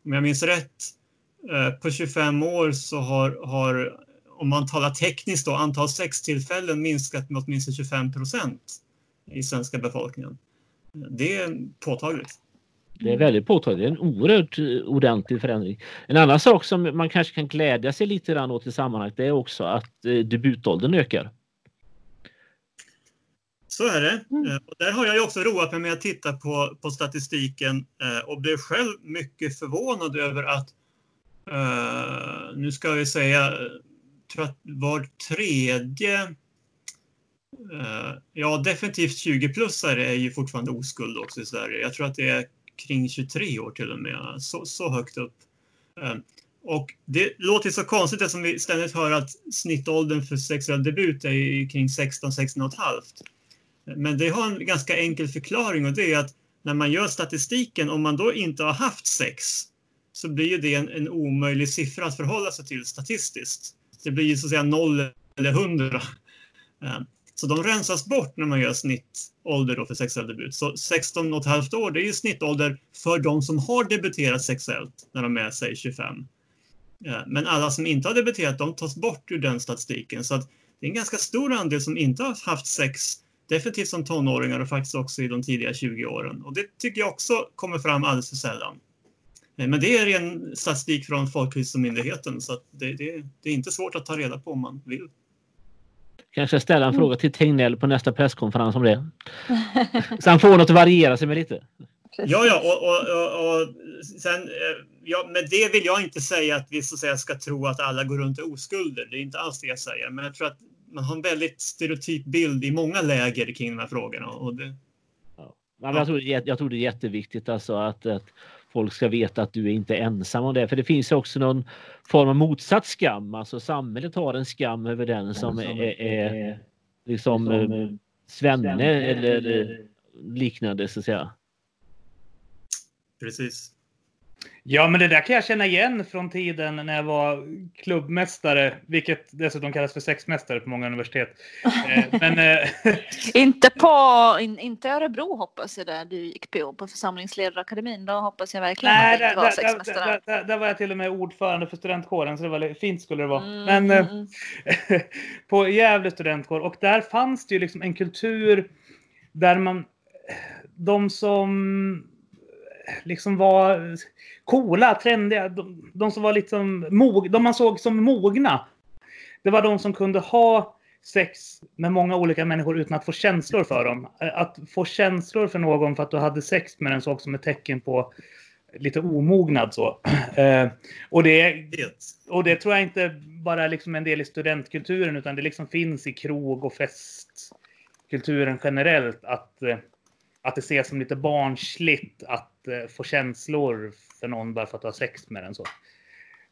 Speaker 6: om jag minns rätt, eh, på 25 år så har, har, om man talar tekniskt då, antal sextillfällen minskat med åtminstone 25 procent i svenska befolkningen. Det är påtagligt.
Speaker 2: Det är väldigt påtagligt. Det är en oerhört eh, ordentlig förändring. En annan sak som man kanske kan glädja sig lite grann åt i sammanhanget det är också att eh, debutåldern ökar.
Speaker 6: Så är det. Eh, Och där har jag ju också roat mig med att titta på, på statistiken och blev själv mycket förvånad över att, eh, nu ska vi säga, tror att var tredje, Eh, ja definitivt 20-plussare är ju fortfarande oskuld också i Sverige. Jag tror att det är kring 23 år till och med, så, så högt upp. Eh, och det låter så konstigt eftersom vi ständigt hör att snittåldern för sexuell debut är kring 16-16 och ett halvt. Men det har en ganska enkel förklaring och det är att när man gör statistiken, om man då inte har haft sex så blir ju det en, en omöjlig siffra att förhålla sig till statistiskt. Det blir ju så att säga noll eller 100. Så de rensas bort när man gör snittålder då för sexuell debut. Så 16 och ett halvt år det är ju snittålder för de som har debuterat sexuellt när de är sig 25. Eh, men alla som inte har debuterat de tas bort ur den statistiken. Så att det är en ganska stor andel som inte har haft sex definitivt som tonåringar och faktiskt också i de tidiga 20 åren. Och det tycker jag också kommer fram alldeles för sällan. Eh, men det är ren statistik från Folkhälsomyndigheten så det, det, det, är inte svårt att ta reda på om man vill.
Speaker 2: Kanske ställa en fråga till Tegnell på nästa presskonferens om det. *laughs* Så han får något att variera sig med lite.
Speaker 6: Ja, ja, och, och, och, och sen, eh, ja, med det vill jag inte säga att vi så att säga, ska tro att alla går runt och oskulder. Det är inte alls det jag säger. Men jag tror att man har en väldigt stereotyp bild i många läger kring de här frågorna. Och det,
Speaker 2: ja. jag, tror, jag tror det är jätteviktigt alltså att, att folk ska veta att du är inte ensam om det. För det finns också någon form av motsatt skam. Alltså samhället har en skam över den som är, är liksom, liksom eh, svenne eller liknande så att säga.
Speaker 6: Precis.
Speaker 3: Ja, men det där kan jag känna igen från tiden när jag var klubbmästare, vilket dessutom kallas för sexmästare på många universitet. Eh, *laughs* men, eh,
Speaker 4: inte på in, inte Örebro hoppas jag där du gick på, på församlingsledarakademin. Då hoppas jag verkligen Nej, att du inte var sexmästare.
Speaker 3: Där, där, där, var jag till och med ordförande för studentkåren, så det var fint skulle det vara. Mm, men mm. mm. *laughs* på Gävle studentkår, och där fanns det ju liksom en kultur där man, de som liksom var coola, trendiga, de, de som var liksom mog, de man såg som mogna. Det var de som kunde ha sex med många olika människor utan att få känslor för dem. Att få känslor för någon för att du hade sex med den såg som ett tecken på lite omognad så. *clears throat* Eh, och, det, och det tror jag inte bara är liksom en del i studentkulturen utan det liksom finns i krog och festkulturen generellt att, eh, att det ses som lite barnsligt att eh, få känslor för någon bara för att ha sex med den. Så.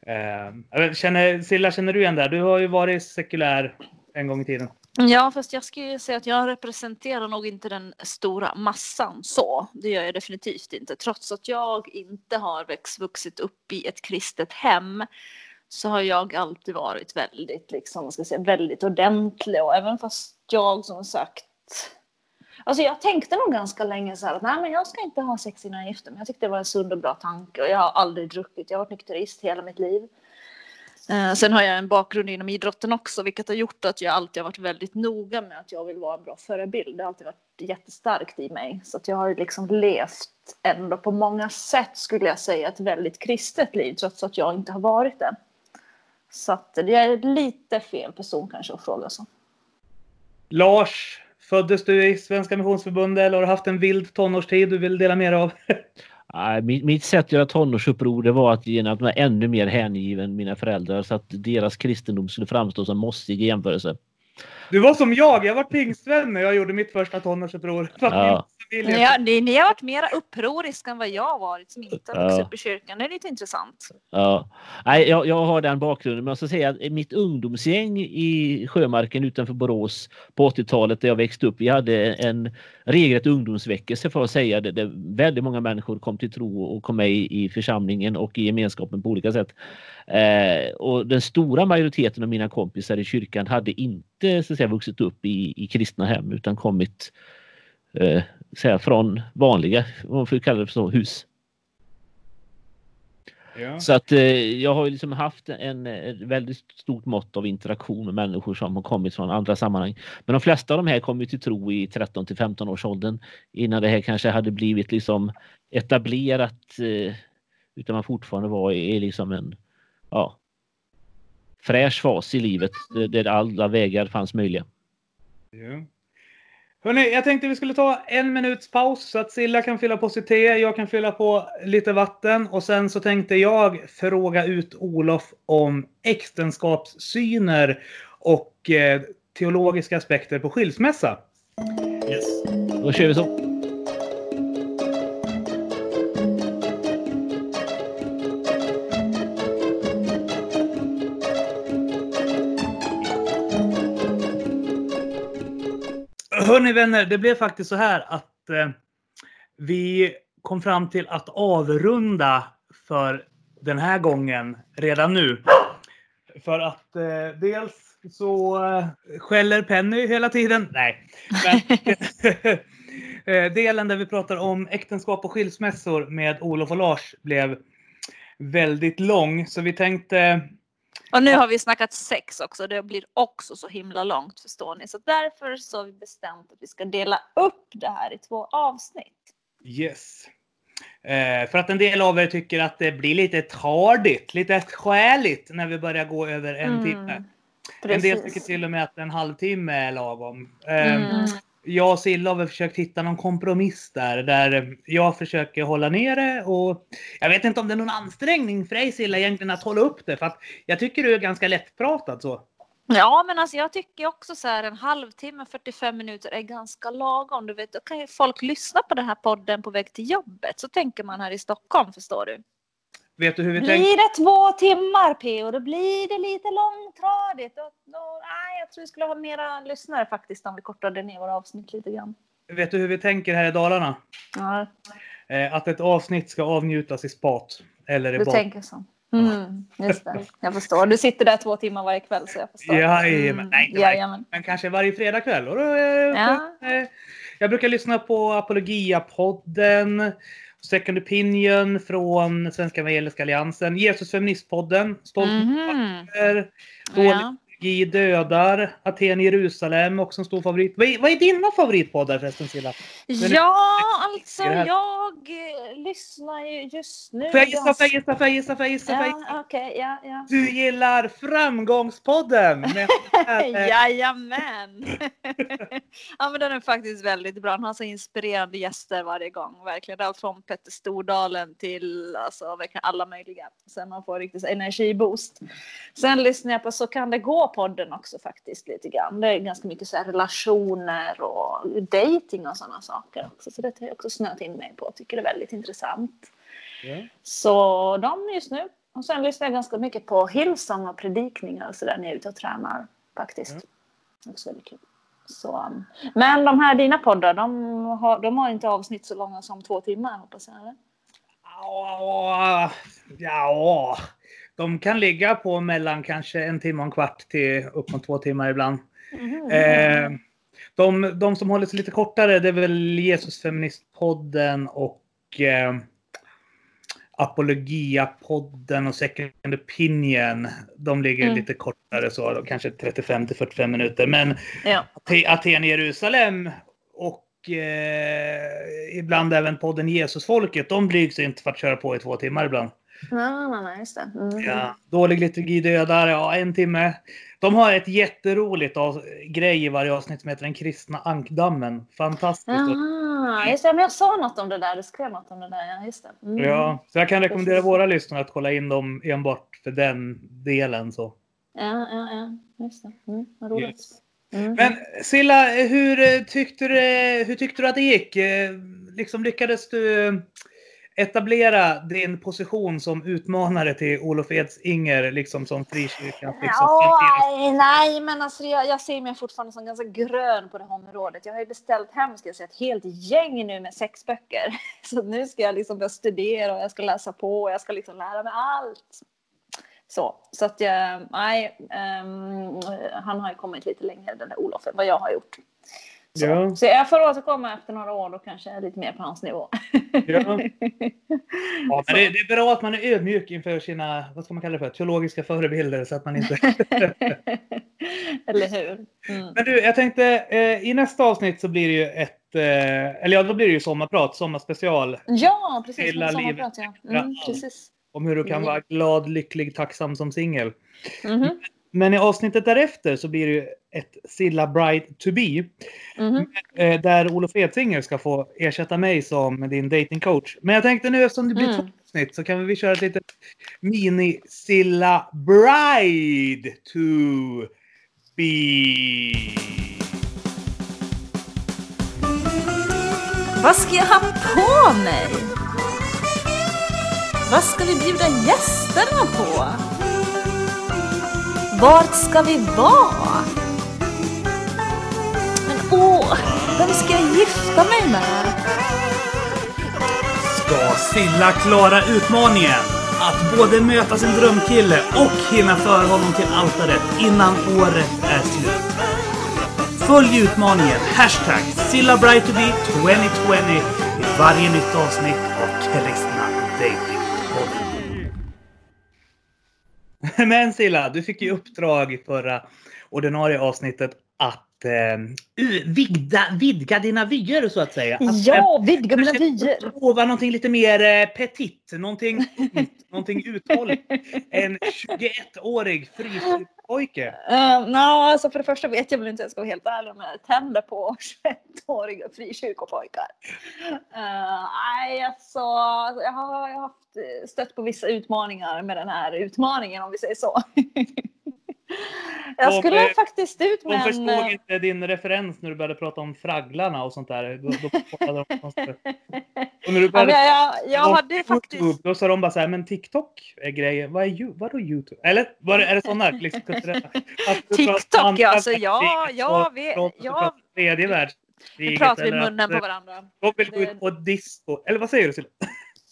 Speaker 3: Eh, känner, Silla, känner du igen det? Du har ju varit sekulär en gång i tiden.
Speaker 4: Ja, fast jag skulle säga att jag representerar nog inte den stora massan så. Det gör jag definitivt inte. Trots att jag inte har växt, vuxit upp i ett kristet hem så har jag alltid varit väldigt, liksom, ska säga, väldigt ordentlig. Och även fast jag som sagt Alltså jag tänkte nog ganska länge så här att nej men jag ska inte ha sex innan jag gifter mig. Jag tyckte det var en sund och bra tanke och jag har aldrig druckit. Jag har varit nykterist hela mitt liv. Eh, sen har jag en bakgrund inom idrotten också vilket har gjort att jag alltid har varit väldigt noga med att jag vill vara en bra förebild. Det har alltid varit jättestarkt i mig. Så att jag har liksom levt ändå på många sätt skulle jag säga ett väldigt kristet liv trots att jag inte har varit det. Så att jag är lite fel person kanske att fråga så.
Speaker 3: Lars, Föddes du i Svenska Missionsförbundet eller har du haft en vild tonårstid du vill dela med dig av? *laughs*
Speaker 2: mitt sätt att göra tonårsuppror var att genom att vara ännu mer hängiven mina föräldrar så att deras kristendom skulle framstå som mossig i jämförelse.
Speaker 3: Du var som jag, jag var pingstvän när jag gjorde mitt första tonårsuppror. *laughs*
Speaker 4: Ja. Ni, har, ni, ni har varit mer upproriska än vad jag har varit som inte har vuxit upp i kyrkan. Det är lite intressant.
Speaker 2: Ja. Nej, jag, jag har den bakgrunden. Men jag ska säga att mitt ungdomsgäng i Sjömarken utanför Borås på 80-talet där jag växte upp. Vi hade en regelrätt ungdomsväckelse för att säga det. Där väldigt många människor kom till tro och kom med i, församlingen och i gemenskapen på olika sätt. Eh, och den stora majoriteten av mina kompisar i kyrkan hade inte så säga, vuxit upp i, i kristna hem utan kommit eh, säga, från vanliga, vad man får kalla det för så, hus. Ja. Så att eh, jag har liksom haft en, ett väldigt stort mått av interaktion med människor som har kommit från andra sammanhang. Men de flesta av de här kom till tro i 13 till 15 års åldern innan det här kanske hade blivit liksom etablerat eh, utan man fortfarande var i, i liksom en ja, fräsch fas i livet där alla vägar fanns möjliga.
Speaker 3: Ja. Hörrni, jag tänkte vi skulle ta en minuts paus så att Silla kan fylla på sitt te, jag kan fylla på lite vatten och sen så tänkte jag fråga ut Olof om äktenskapssyner och eh, teologiska aspekter på skilsmässa.
Speaker 2: Yes. Då kör vi så.
Speaker 3: Hörni vänner, det blev faktiskt så här att eh, vi kom fram till att avrunda för den här gången redan nu. För att eh, dels så eh, skäller Penny hela tiden. Nej. Men, *laughs* eh, delen där vi pratar om äktenskap och skilsmässor med Olof och Lars blev väldigt lång. Så vi tänkte
Speaker 4: och nu har vi snackat sex också. Det blir också så himla långt förstår ni. Så därför så har vi bestämt att vi ska dela upp det här i två avsnitt.
Speaker 3: Yes. Eh, för att en del av er tycker att det blir lite tardigt, lite skäligt när vi börjar gå över en
Speaker 4: Mm,
Speaker 3: timme. En del tycker till och med att en halvtimme är lagom. Eh,
Speaker 4: Mm.
Speaker 3: Jag och Silla har väl försökt hitta någon kompromiss där, där jag försöker hålla nere och jag vet inte om det är någon ansträngning för dig Silla egentligen att hålla upp det för att jag tycker du är ganska lättpratad så.
Speaker 4: Ja, men alltså jag tycker också så här en halvtimme, 45 minuter är ganska lagom. Du vet, då kan ju folk lyssna på den här podden på väg till jobbet. Så tänker man här i Stockholm, förstår du.
Speaker 3: Vet du hur vi
Speaker 4: Blir
Speaker 3: tänker?
Speaker 4: det två timmar P.O. då blir det lite långtradigt. Då, då, nej, jag tror vi skulle ha mera lyssnare faktiskt om vi kortade ner våra avsnitt lite grann.
Speaker 3: Vet du hur vi tänker här i Dalarna?
Speaker 4: Ja,
Speaker 3: Eh, att ett avsnitt ska avnjutas i spat eller i
Speaker 4: du
Speaker 3: bad.
Speaker 4: tänker så. Mm, just det, jag förstår. Du sitter där två timmar varje kväll så jag förstår.
Speaker 3: Jajamän. Nej, inte varje. Men kanske varje fredagkväll. Och då, eh,
Speaker 4: Ja.
Speaker 3: eh, Jag brukar lyssna på Apologia-podden, Second Opinion från Svenska Evangeliska Alliansen, Jesus Feministpodden, Stolt mm. Dålig
Speaker 4: Ja.
Speaker 3: Liturgi dödar, Aten Jerusalem också en stor favorit. Vad är, vad är dina favoritpoddar förresten Silla?
Speaker 4: Ja, alltså jag eh, lyssnar ju just nu.
Speaker 3: Får jag gissa, får jag gissa, får jag gissa, får jag gissa? jag gissa?
Speaker 4: Ja, okej, ja, ja.
Speaker 3: Du gillar Framgångspodden! *laughs* Med,
Speaker 4: Jajamän! *laughs* ja men den är faktiskt väldigt bra. Han har så inspirerande gäster varje gång. Verkligen allt från Petter Stordalen till alltså, verkligen alla möjliga. Så man får riktigt energiboost. Sen lyssnar jag på Så kan det gå podden också faktiskt lite grann. Det är ganska mycket så relationer och dating och sådana saker också. Så det har jag också snöat in mig på. Tycker det är väldigt intressant.
Speaker 3: Ja.
Speaker 4: Så de just nu. Och sen lyssnar jag ganska mycket på Hillsong och predikningar och sådär när jag är ute och tränar faktiskt. Också väldigt kul. Så, um, men de här dina poddar, de har, de har inte avsnitt så långa som två timmar hoppas jag. Eller?
Speaker 3: Ja, ja, de kan ligga på mellan kanske en timme och en kvart till upp mot två timmar ibland.
Speaker 4: Mhm.
Speaker 3: Eh, de, de som håller sig lite kortare det är väl Jesus Feministpodden och eh, Apologia-podden och Second Opinion. De ligger
Speaker 4: Mm.
Speaker 3: lite kortare så, kanske 35 till 45 minuter. Men
Speaker 4: Ja.
Speaker 3: Ate- Aten Jerusalem och eh, ibland även podden Jesusfolket, de blygs inte för att köra på i två timmar ibland.
Speaker 4: Just det. Mm.
Speaker 3: Ja, dålig liturgi dödar, ja en timme. De har ett jätteroligt av, grej i varje avsnitt som heter Den kristna ankdammen. Fantastiskt.
Speaker 4: Ah, just det, men jag sa något om det där. Du skrev något om det där. Ja, just det. Mm.
Speaker 3: Ja, så jag kan rekommendera
Speaker 4: Precis.
Speaker 3: våra lyssnare att kolla in dem enbart för den delen. Så.
Speaker 4: ja, ja, ja. Just det. Mm, vad roligt.
Speaker 3: Yes.
Speaker 4: Mm.
Speaker 3: Men Silla, hur eh, tyckte, du, hur tyckte du att det gick? Eh, Liksom lyckades du etablera din position som utmanare till Olof Edsinger, liksom som frikyrkans liksom,
Speaker 4: Ja, nej, men alltså jag, jag ser mig fortfarande som ganska grön på det här området. Jag har ju beställt hem ska jag säga, ett helt gäng nu med sex böcker. *laughs* Så nu ska jag liksom börja studera och jag ska läsa på och jag ska liksom lära mig allt. Så, så att jag, nej, um, han har ju kommit lite längre den där Olof än vad jag har gjort. Så,
Speaker 3: Ja.
Speaker 4: så jag får återkomma efter några år då kanske jag är lite mer på hans nivå.
Speaker 3: Ja. *laughs* Ja, men det, det är bra att man är ödmjuk inför sina, vad ska man kalla det för, teologiska förebilder så att man inte... *laughs*
Speaker 4: Eller hur? Mm.
Speaker 3: Men du, jag tänkte eh, i nästa avsnitt så blir det ju ett, eh, eller ja, då blir det ju sommarprat, sommarspecial
Speaker 4: Ja, precis.
Speaker 3: Hela
Speaker 4: samma
Speaker 3: livet.
Speaker 4: ja. Mm, precis.
Speaker 3: om hur du kan vara glad, lycklig, tacksam som singel.
Speaker 4: Mhm,
Speaker 3: Men i avsnittet därefter så blir det ju ett Silla Bride to be.
Speaker 4: mhm.
Speaker 3: Eh, där Olof Edsinger ska få ersätta mig som din datingcoach. Men jag tänkte nu eftersom det blir
Speaker 4: Mm.
Speaker 3: två avsnitt så kan vi köra ett litet mini Silla Bride to be.
Speaker 7: Vad ska jag ha på mig? Vad ska vi bjuda gästerna på? Vart ska vi vara? Åh, vem ska jag gifta mig med?
Speaker 1: Ska Silla klara utmaningen?
Speaker 3: att både möta sin drömkille och hinna föra honom till altaret innan året är slut. Följ utmaningen hashtag SillaBrightToBe 2020 i varje nytt avsnitt av Kristna Datingpodden. Men Silla, du fick ju uppdrag i förra ordinarie avsnittet eh, vidga, vidga dina vyer så att säga. Att, eh,
Speaker 4: Ja, vidga mina vyer.
Speaker 3: prova någonting lite mer eh, petit, någonting, *laughs* någonting uthålligt. En 21-årig frikyrkopojke.
Speaker 4: Uh, no, alltså för det första vet jag väl inte, jag ska vara helt ärlig, om jag tänder på 21-åriga frikyrkopojkar. Uh, nej, alltså, jag har, jag har haft stött på vissa utmaningar med den här utmaningen om vi säger så. *laughs* *laughs* jag
Speaker 3: De,
Speaker 4: skulle
Speaker 3: eh,
Speaker 4: faktiskt ut
Speaker 3: De
Speaker 4: med en...
Speaker 3: förstod
Speaker 4: eh,
Speaker 3: inte din referens när du började prata om fragglarna och sånt där. Då, då de *laughs* och när du
Speaker 4: Ja,
Speaker 3: började
Speaker 4: jag, jag, jag
Speaker 3: om
Speaker 4: hade
Speaker 3: YouTube,
Speaker 4: faktiskt...
Speaker 3: Då sa de bara så här, men TikTok är grejen. Vad är you, vadå YouTube? Eller var är det sådana liksom, *laughs*
Speaker 4: TikTok, ja, alltså, ja,
Speaker 3: världskriget
Speaker 4: ja,
Speaker 3: och
Speaker 4: vi-
Speaker 3: pratar-
Speaker 4: ja.
Speaker 3: pratar Tredje
Speaker 4: Nu pratar vi munnen på varandra.
Speaker 3: De vill gå ut på disco. Eller vad säger du Silla?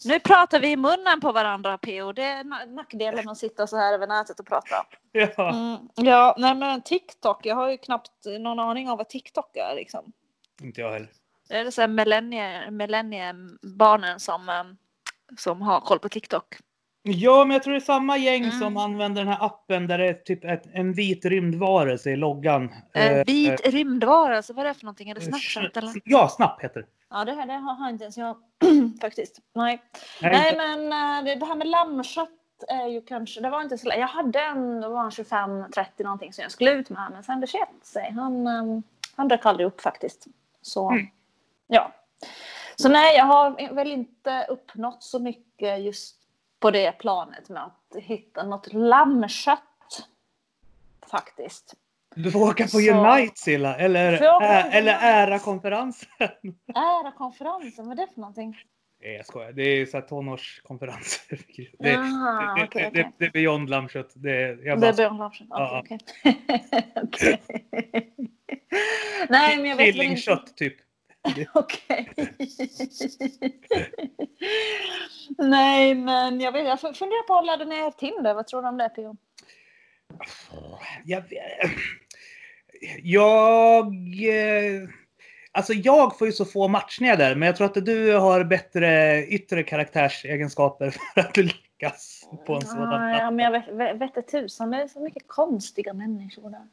Speaker 4: Nu pratar vi i munnen på varandra, P.O. Det är na- nackdelen med att sitta så här över nätet och prata.
Speaker 3: Ja.
Speaker 4: Mm, ja, nej men TikTok. Jag har ju knappt någon aning om vad TikTok är liksom.
Speaker 3: Inte jag heller.
Speaker 4: Det är så här millennie- millenniebarnen som, eh, som har koll på TikTok.
Speaker 3: Ja, men jag tror det är samma gäng
Speaker 4: Mm.
Speaker 3: som använder den här appen där det är typ ett, en vit rymdvarelse i loggan.
Speaker 4: En
Speaker 3: Eh,
Speaker 4: vit rymdvarelse, vad är det för någonting? Är det
Speaker 3: eh,
Speaker 4: Snapchat eller?
Speaker 3: Ja, Snap heter det.
Speaker 4: Ja, det, här, det har inte ens jag *clears throat* faktiskt. Nej.
Speaker 3: Nej,
Speaker 4: men eh, det, det här med lammkött är ju kanske, det var inte så Jag hade en, det var en 25-30 någonting som jag skulle ut med, men sen det sket sig. Han, eh, han dök aldrig upp faktiskt. Så,
Speaker 3: Mm.
Speaker 4: ja. Så nej, jag har väl inte uppnått så mycket just på det planet med att hitta något lammkött. Faktiskt.
Speaker 3: Du får åka på
Speaker 4: Så-
Speaker 3: Unite Silla, eller, ä, eller ära-konferensen. *laughs*
Speaker 4: Ära konferensen, vad är det för någonting?
Speaker 3: Nej, jag skojar. Det är så här tonårskonferenser. *laughs* Det,
Speaker 4: Jaha,
Speaker 3: det,
Speaker 4: okej,
Speaker 3: det,
Speaker 4: okej.
Speaker 3: det, det är beyond lammkött. Det, jag
Speaker 4: Det är Larsson?
Speaker 3: Ja.
Speaker 4: Okej, okej. *laughs* Okej. Nej, men jag vet inte.
Speaker 3: Kyllingkött typ.
Speaker 4: Okej. Nej, men jag, vet, jag funderar på att ladda ner Tinder. Vad tror du om det, Pio?
Speaker 3: Jag, vet- jag, eh, alltså jag får ju så få matchningar där, men jag tror att du har bättre yttre karaktärsegenskaper *laughs* för att lyckas på en sådan
Speaker 4: Ah, ja, men jag vet, vet, vet tusan. Det är så mycket konstiga människor där.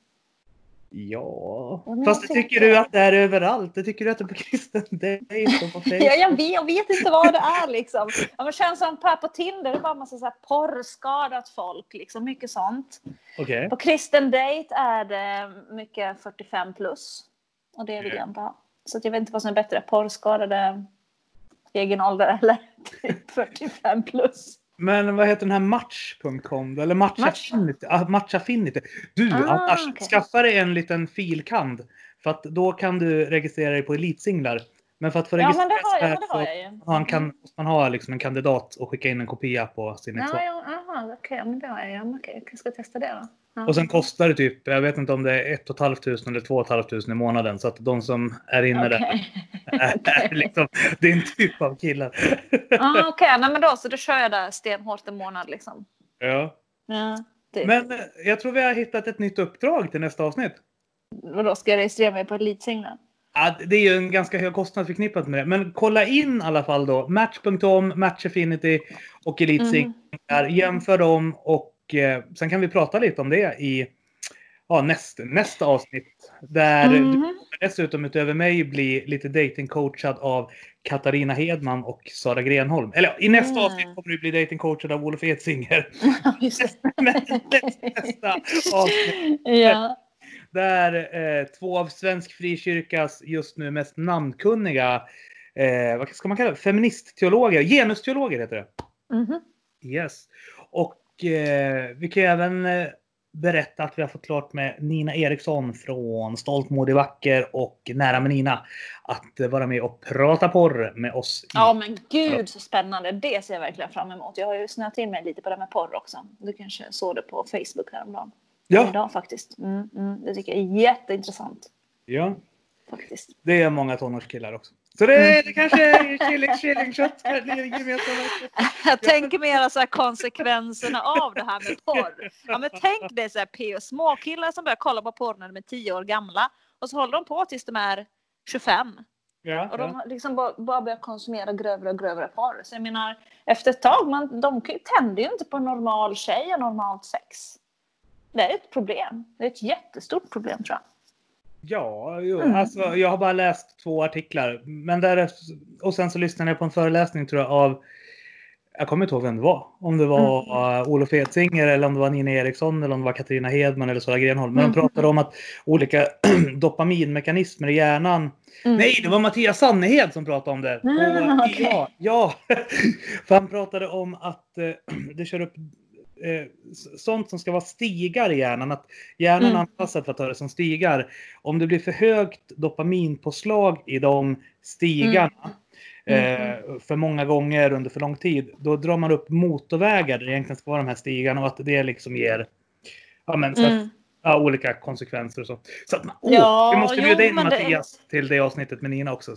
Speaker 3: Ja,
Speaker 4: Ja,
Speaker 3: fast tycker
Speaker 4: tänker-
Speaker 3: du att det är överallt. Det tycker du att det är på *laughs* kristen dejt på. *laughs*
Speaker 4: Ja, jag, vet, jag vet inte vad det är liksom. Ja, men känns som på, på Tinder, det är bara massa så här porrskadat folk. Liksom, mycket sånt.
Speaker 3: Okej.
Speaker 4: På kristen date är det mycket 45 plus. Och det vill
Speaker 3: Okej.
Speaker 4: jag inte ha. Så jag vet inte vad som är bättre. Porrskadade egen ålder eller *laughs* typ 45 plus.
Speaker 3: Men vad heter den här Match.com? Eller Match,
Speaker 4: Match.
Speaker 3: Affinity? Ah, Match Affinity. Du,
Speaker 4: Ah,
Speaker 3: annars,
Speaker 4: okej.
Speaker 3: skaffa dig en liten filkand. För att då kan du registrera dig på elitsinglar. Men för att få
Speaker 4: Ja
Speaker 3: registrera
Speaker 4: har
Speaker 3: sig här så
Speaker 4: jag ju.
Speaker 3: man kan, måste man ha liksom en kandidat och skicka in en kopia på sin
Speaker 4: Ja,
Speaker 3: examen.
Speaker 4: ja, aha, okej, men det har jag. Okej, jag ska testa det då. Ja.
Speaker 3: Och sen kostar det typ, jag vet inte om det är 1 500 eller 2 500 i månaden. Så att de som är inne där
Speaker 4: Okej. *laughs*
Speaker 3: är liksom din typ av killar.
Speaker 4: Ah, Okej, nej men då så då kör jag där stenhårt en månad liksom.
Speaker 3: ja.
Speaker 4: Ja, typ.
Speaker 3: Men eh, jag tror vi har hittat ett nytt uppdrag till nästa avsnitt.
Speaker 4: Vadå, ska jag registrera mig på Elitsinglar?
Speaker 3: Ja, det är ju en ganska hög kostnad förknippat med det. Men kolla in i alla fall då. Match.com, Match Affinity och Elitsinglar. Jämför dem och eh, sen kan vi prata lite om det i ja, näst, nästa avsnitt. Där du
Speaker 4: Mhm.
Speaker 3: dessutom utöver mig bli lite datingcoachad av Katarina Hedman och Sara Grenholm. Eller i nästa
Speaker 4: Mm.
Speaker 3: avsnitt kommer du bli datingcoachad av Olof Edsinger. *laughs* Men nästa avsnitt.
Speaker 4: ja.
Speaker 3: Där eh, två av svensk frikyrkas just nu mest namnkunniga, eh, vad ska man kalla det, feministteologer, genusteologer heter det.
Speaker 4: Mhm.
Speaker 3: Yes. Och eh, vi kan även eh, berätta att vi har fått klart med Nina Eriksson från Stolt, modig, vacker och Nära med Nina att vara med och prata porr med oss.
Speaker 4: Ja men gud så spännande. Det ser jag verkligen fram emot. Jag har ju snöat in mig lite på det med porr också. Du kanske såg det på Facebook häromdagen.
Speaker 3: Ja,
Speaker 4: Idag faktiskt. Mm, mm, det tycker jag är jätteintressant.
Speaker 3: ja.
Speaker 4: faktiskt.
Speaker 3: Det är många tonårskillar också. Så det, det kanske är. Det är gemensamma. *laughs*
Speaker 4: Jag tänker mer så här konsekvenserna av det här med porr. Ja, men tänk dig så här P och småkillar som börjar kolla på porr när de är 10 år gamla och så håller de på tills de är 25.
Speaker 3: Ja,
Speaker 4: Och
Speaker 3: ja.
Speaker 4: de liksom bara, bara börjar konsumera grövre och grövre porr. Så jag menar, efter ett tag, man, de tänder ju inte på normal tjej och normalt sex. Det är ett problem. Det är ett jättestort problem tror jag.
Speaker 3: Ja, jo,
Speaker 4: Mm.
Speaker 3: alltså jag har bara läst två artiklar. Men därefter, och sen så lyssnade jag på en föreläsning tror jag av, jag kommer inte ihåg vem det var. Om det var
Speaker 4: Mm.
Speaker 3: uh, Olof Edsinger eller om det var Nina Eriksson eller om det var Katarina Hedman eller Sara Grenholm. Men de
Speaker 4: Mm.
Speaker 3: pratade om att olika *clears throat* dopaminmekanismer i hjärnan.
Speaker 4: Mm.
Speaker 3: Nej, det var Mattias Sannehed som pratade om det. På
Speaker 4: Ah, okej.
Speaker 3: IA. Ja, *laughs* för han pratade om att eh, *clears throat* det kör upp sånt som ska vara stigar i hjärnan. Att hjärnan är
Speaker 4: Mm.
Speaker 3: anpassad för att ta det som stigar. Om det blir för högt dopaminpåslag i de stigarna
Speaker 4: Mm.
Speaker 3: eh, för många gånger under för lång tid, då drar man upp motorvägar där det egentligen ska vara de här stigarna och att det liksom ger ja, men, så
Speaker 4: Mm.
Speaker 3: Ja, olika konsekvenser och så. så att åh,
Speaker 4: Ja,
Speaker 3: vi måste bjuda in
Speaker 4: men det-
Speaker 3: Mattias till det avsnittet med Nina också.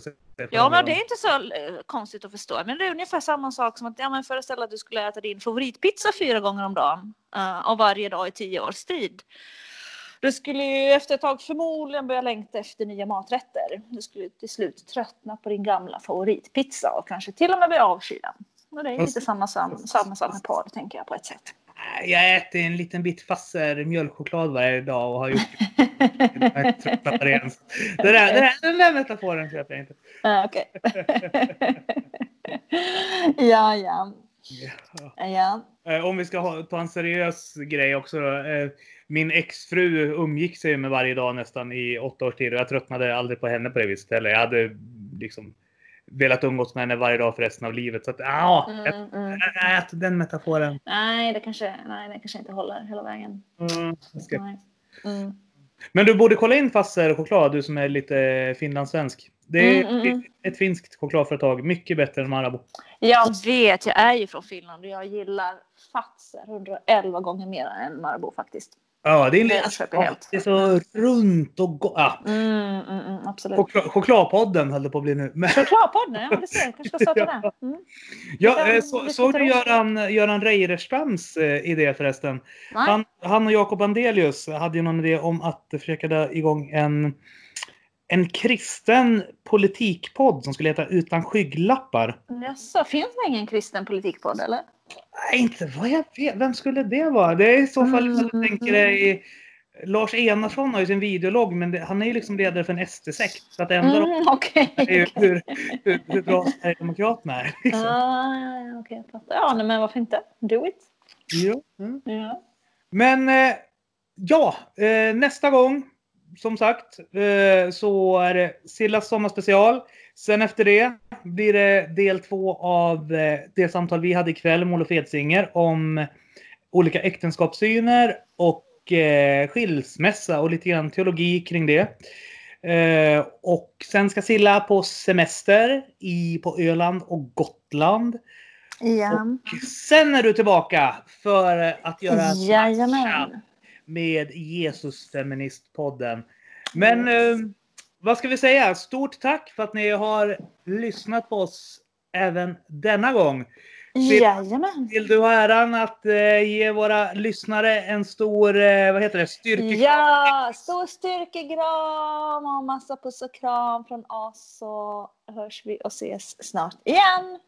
Speaker 4: Ja, men det är inte så eh, konstigt att förstå. Men det är ungefär samma sak som att ja, men föreställ att du skulle äta din favoritpizza fyra gånger om dagen eh, och varje dag i tio års tid. Du skulle ju efter ett tag förmodligen börja längta efter nya maträtter. Du skulle till slut tröttna på din gamla favoritpizza och kanske till och med bli avsky den. Och det är lite samma, sam, samma sak med porr, tänker jag på ett sätt.
Speaker 3: Jag äter en liten bit fasser mjölkchoklad varje dag och har gjort jag på det. ens. *laughs* Det där, det där, den där metaforen köper jag inte.
Speaker 4: Ja, Okej. *laughs* ja, ja.
Speaker 3: Ja.
Speaker 4: ja.
Speaker 3: Eh, Om vi ska ha, ta en seriös grej också. Då. eh, Min exfru umgick sig med varje dag nästan i åtta års tid och jag tröttnade aldrig på henne på det viset heller. Jag hade liksom velat umgås med henne varje dag för resten av livet. Så att, ja, jag
Speaker 4: Mm, mm.
Speaker 3: ät den metaforen.
Speaker 4: Nej, det kanske, nej, det kanske inte håller hela vägen.
Speaker 3: Mm.
Speaker 4: Mm.
Speaker 3: Men du borde kolla in Fasser choklad, du som är lite finlandssvensk. Det är
Speaker 4: Mm, mm, mm.
Speaker 3: ett finskt chokladföretag, mycket bättre än Marabou.
Speaker 4: Jag vet, jag är ju från Finland och jag gillar Fazer 111 gånger mer än Marabou faktiskt.
Speaker 3: Ja, det är, en
Speaker 4: Det
Speaker 3: liten-
Speaker 4: köper jag helt.
Speaker 3: det är så runt och gott. Ja,
Speaker 4: Mm, mm, mm, absolut.
Speaker 3: choklad, chokladpodden höll det på att bli nu. Men,
Speaker 4: Chokladpodden, ja du ser, kanske ska starta *laughs*
Speaker 3: Ja.
Speaker 4: den. Mm.
Speaker 3: ja, eh,
Speaker 4: Den
Speaker 3: så, såg du
Speaker 4: tittar också.
Speaker 3: Göran, Göran Reijerstams eh, idé förresten?
Speaker 4: Nej.
Speaker 3: Han, han och Jakob Andelius hade ju någon idé om att försöka dra igång en, en kristen politikpodd som skulle heta Utan skygglappar.
Speaker 4: Jaså, finns det ingen kristen politikpodd eller?
Speaker 3: Nej, inte vad jag vet. Vem skulle det vara? Det är i så fall
Speaker 4: Mm.
Speaker 3: tänker dig Lars Enarsson har ju sin videologg, men det, han är ju liksom ledare för en SD-sekt. Så att det enda
Speaker 4: Mm, Okej.
Speaker 3: är ju hur, hur, hur bra Sverigedemokraterna är. Liksom.
Speaker 4: Ah, ja, okej, jag fattar. Ja, nej, men varför inte? Do it.
Speaker 3: Ja. Mm.
Speaker 4: Ja.
Speaker 3: Men eh, ja, eh, nästa gång som sagt eh, så är det Sillas sommarspecial. Sen efter det blir det del två av eh, det samtal vi hade ikväll med Olof Edsinger om olika äktenskapssyner och eh, skilsmässa och lite grann teologi kring det. Eh, och sen ska Silla på semester i, på Öland och Gotland.
Speaker 4: Ja.
Speaker 3: Sen är du tillbaka för att göra
Speaker 4: Jajamän.
Speaker 3: med Jesus Feministpodden. Men eh, vad ska vi säga? Stort tack för att ni har lyssnat på oss även denna gång. Vill-
Speaker 4: Jajamän.
Speaker 3: Vill du ha äran att eh, ge våra lyssnare en stor, eh, vad heter det, styrkekram?
Speaker 4: Ja, stor styrkegram och massa puss och kram från oss så hörs vi och ses snart igen.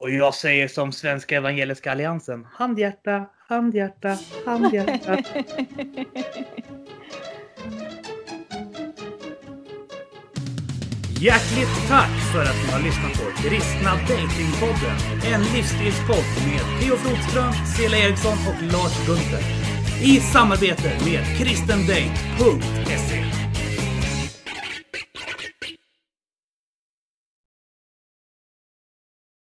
Speaker 3: Och jag säger som Svenska Evangeliska Alliansen. Handhjärta, handhjärta, handhjärta. *laughs* Hjärtligt tack för att ni har lyssnat på Kristna Datingpodden. En livsstilspodd med Theo Flodström, Cela Eriksson och Lars Gunther. I samarbete med kristendate.se.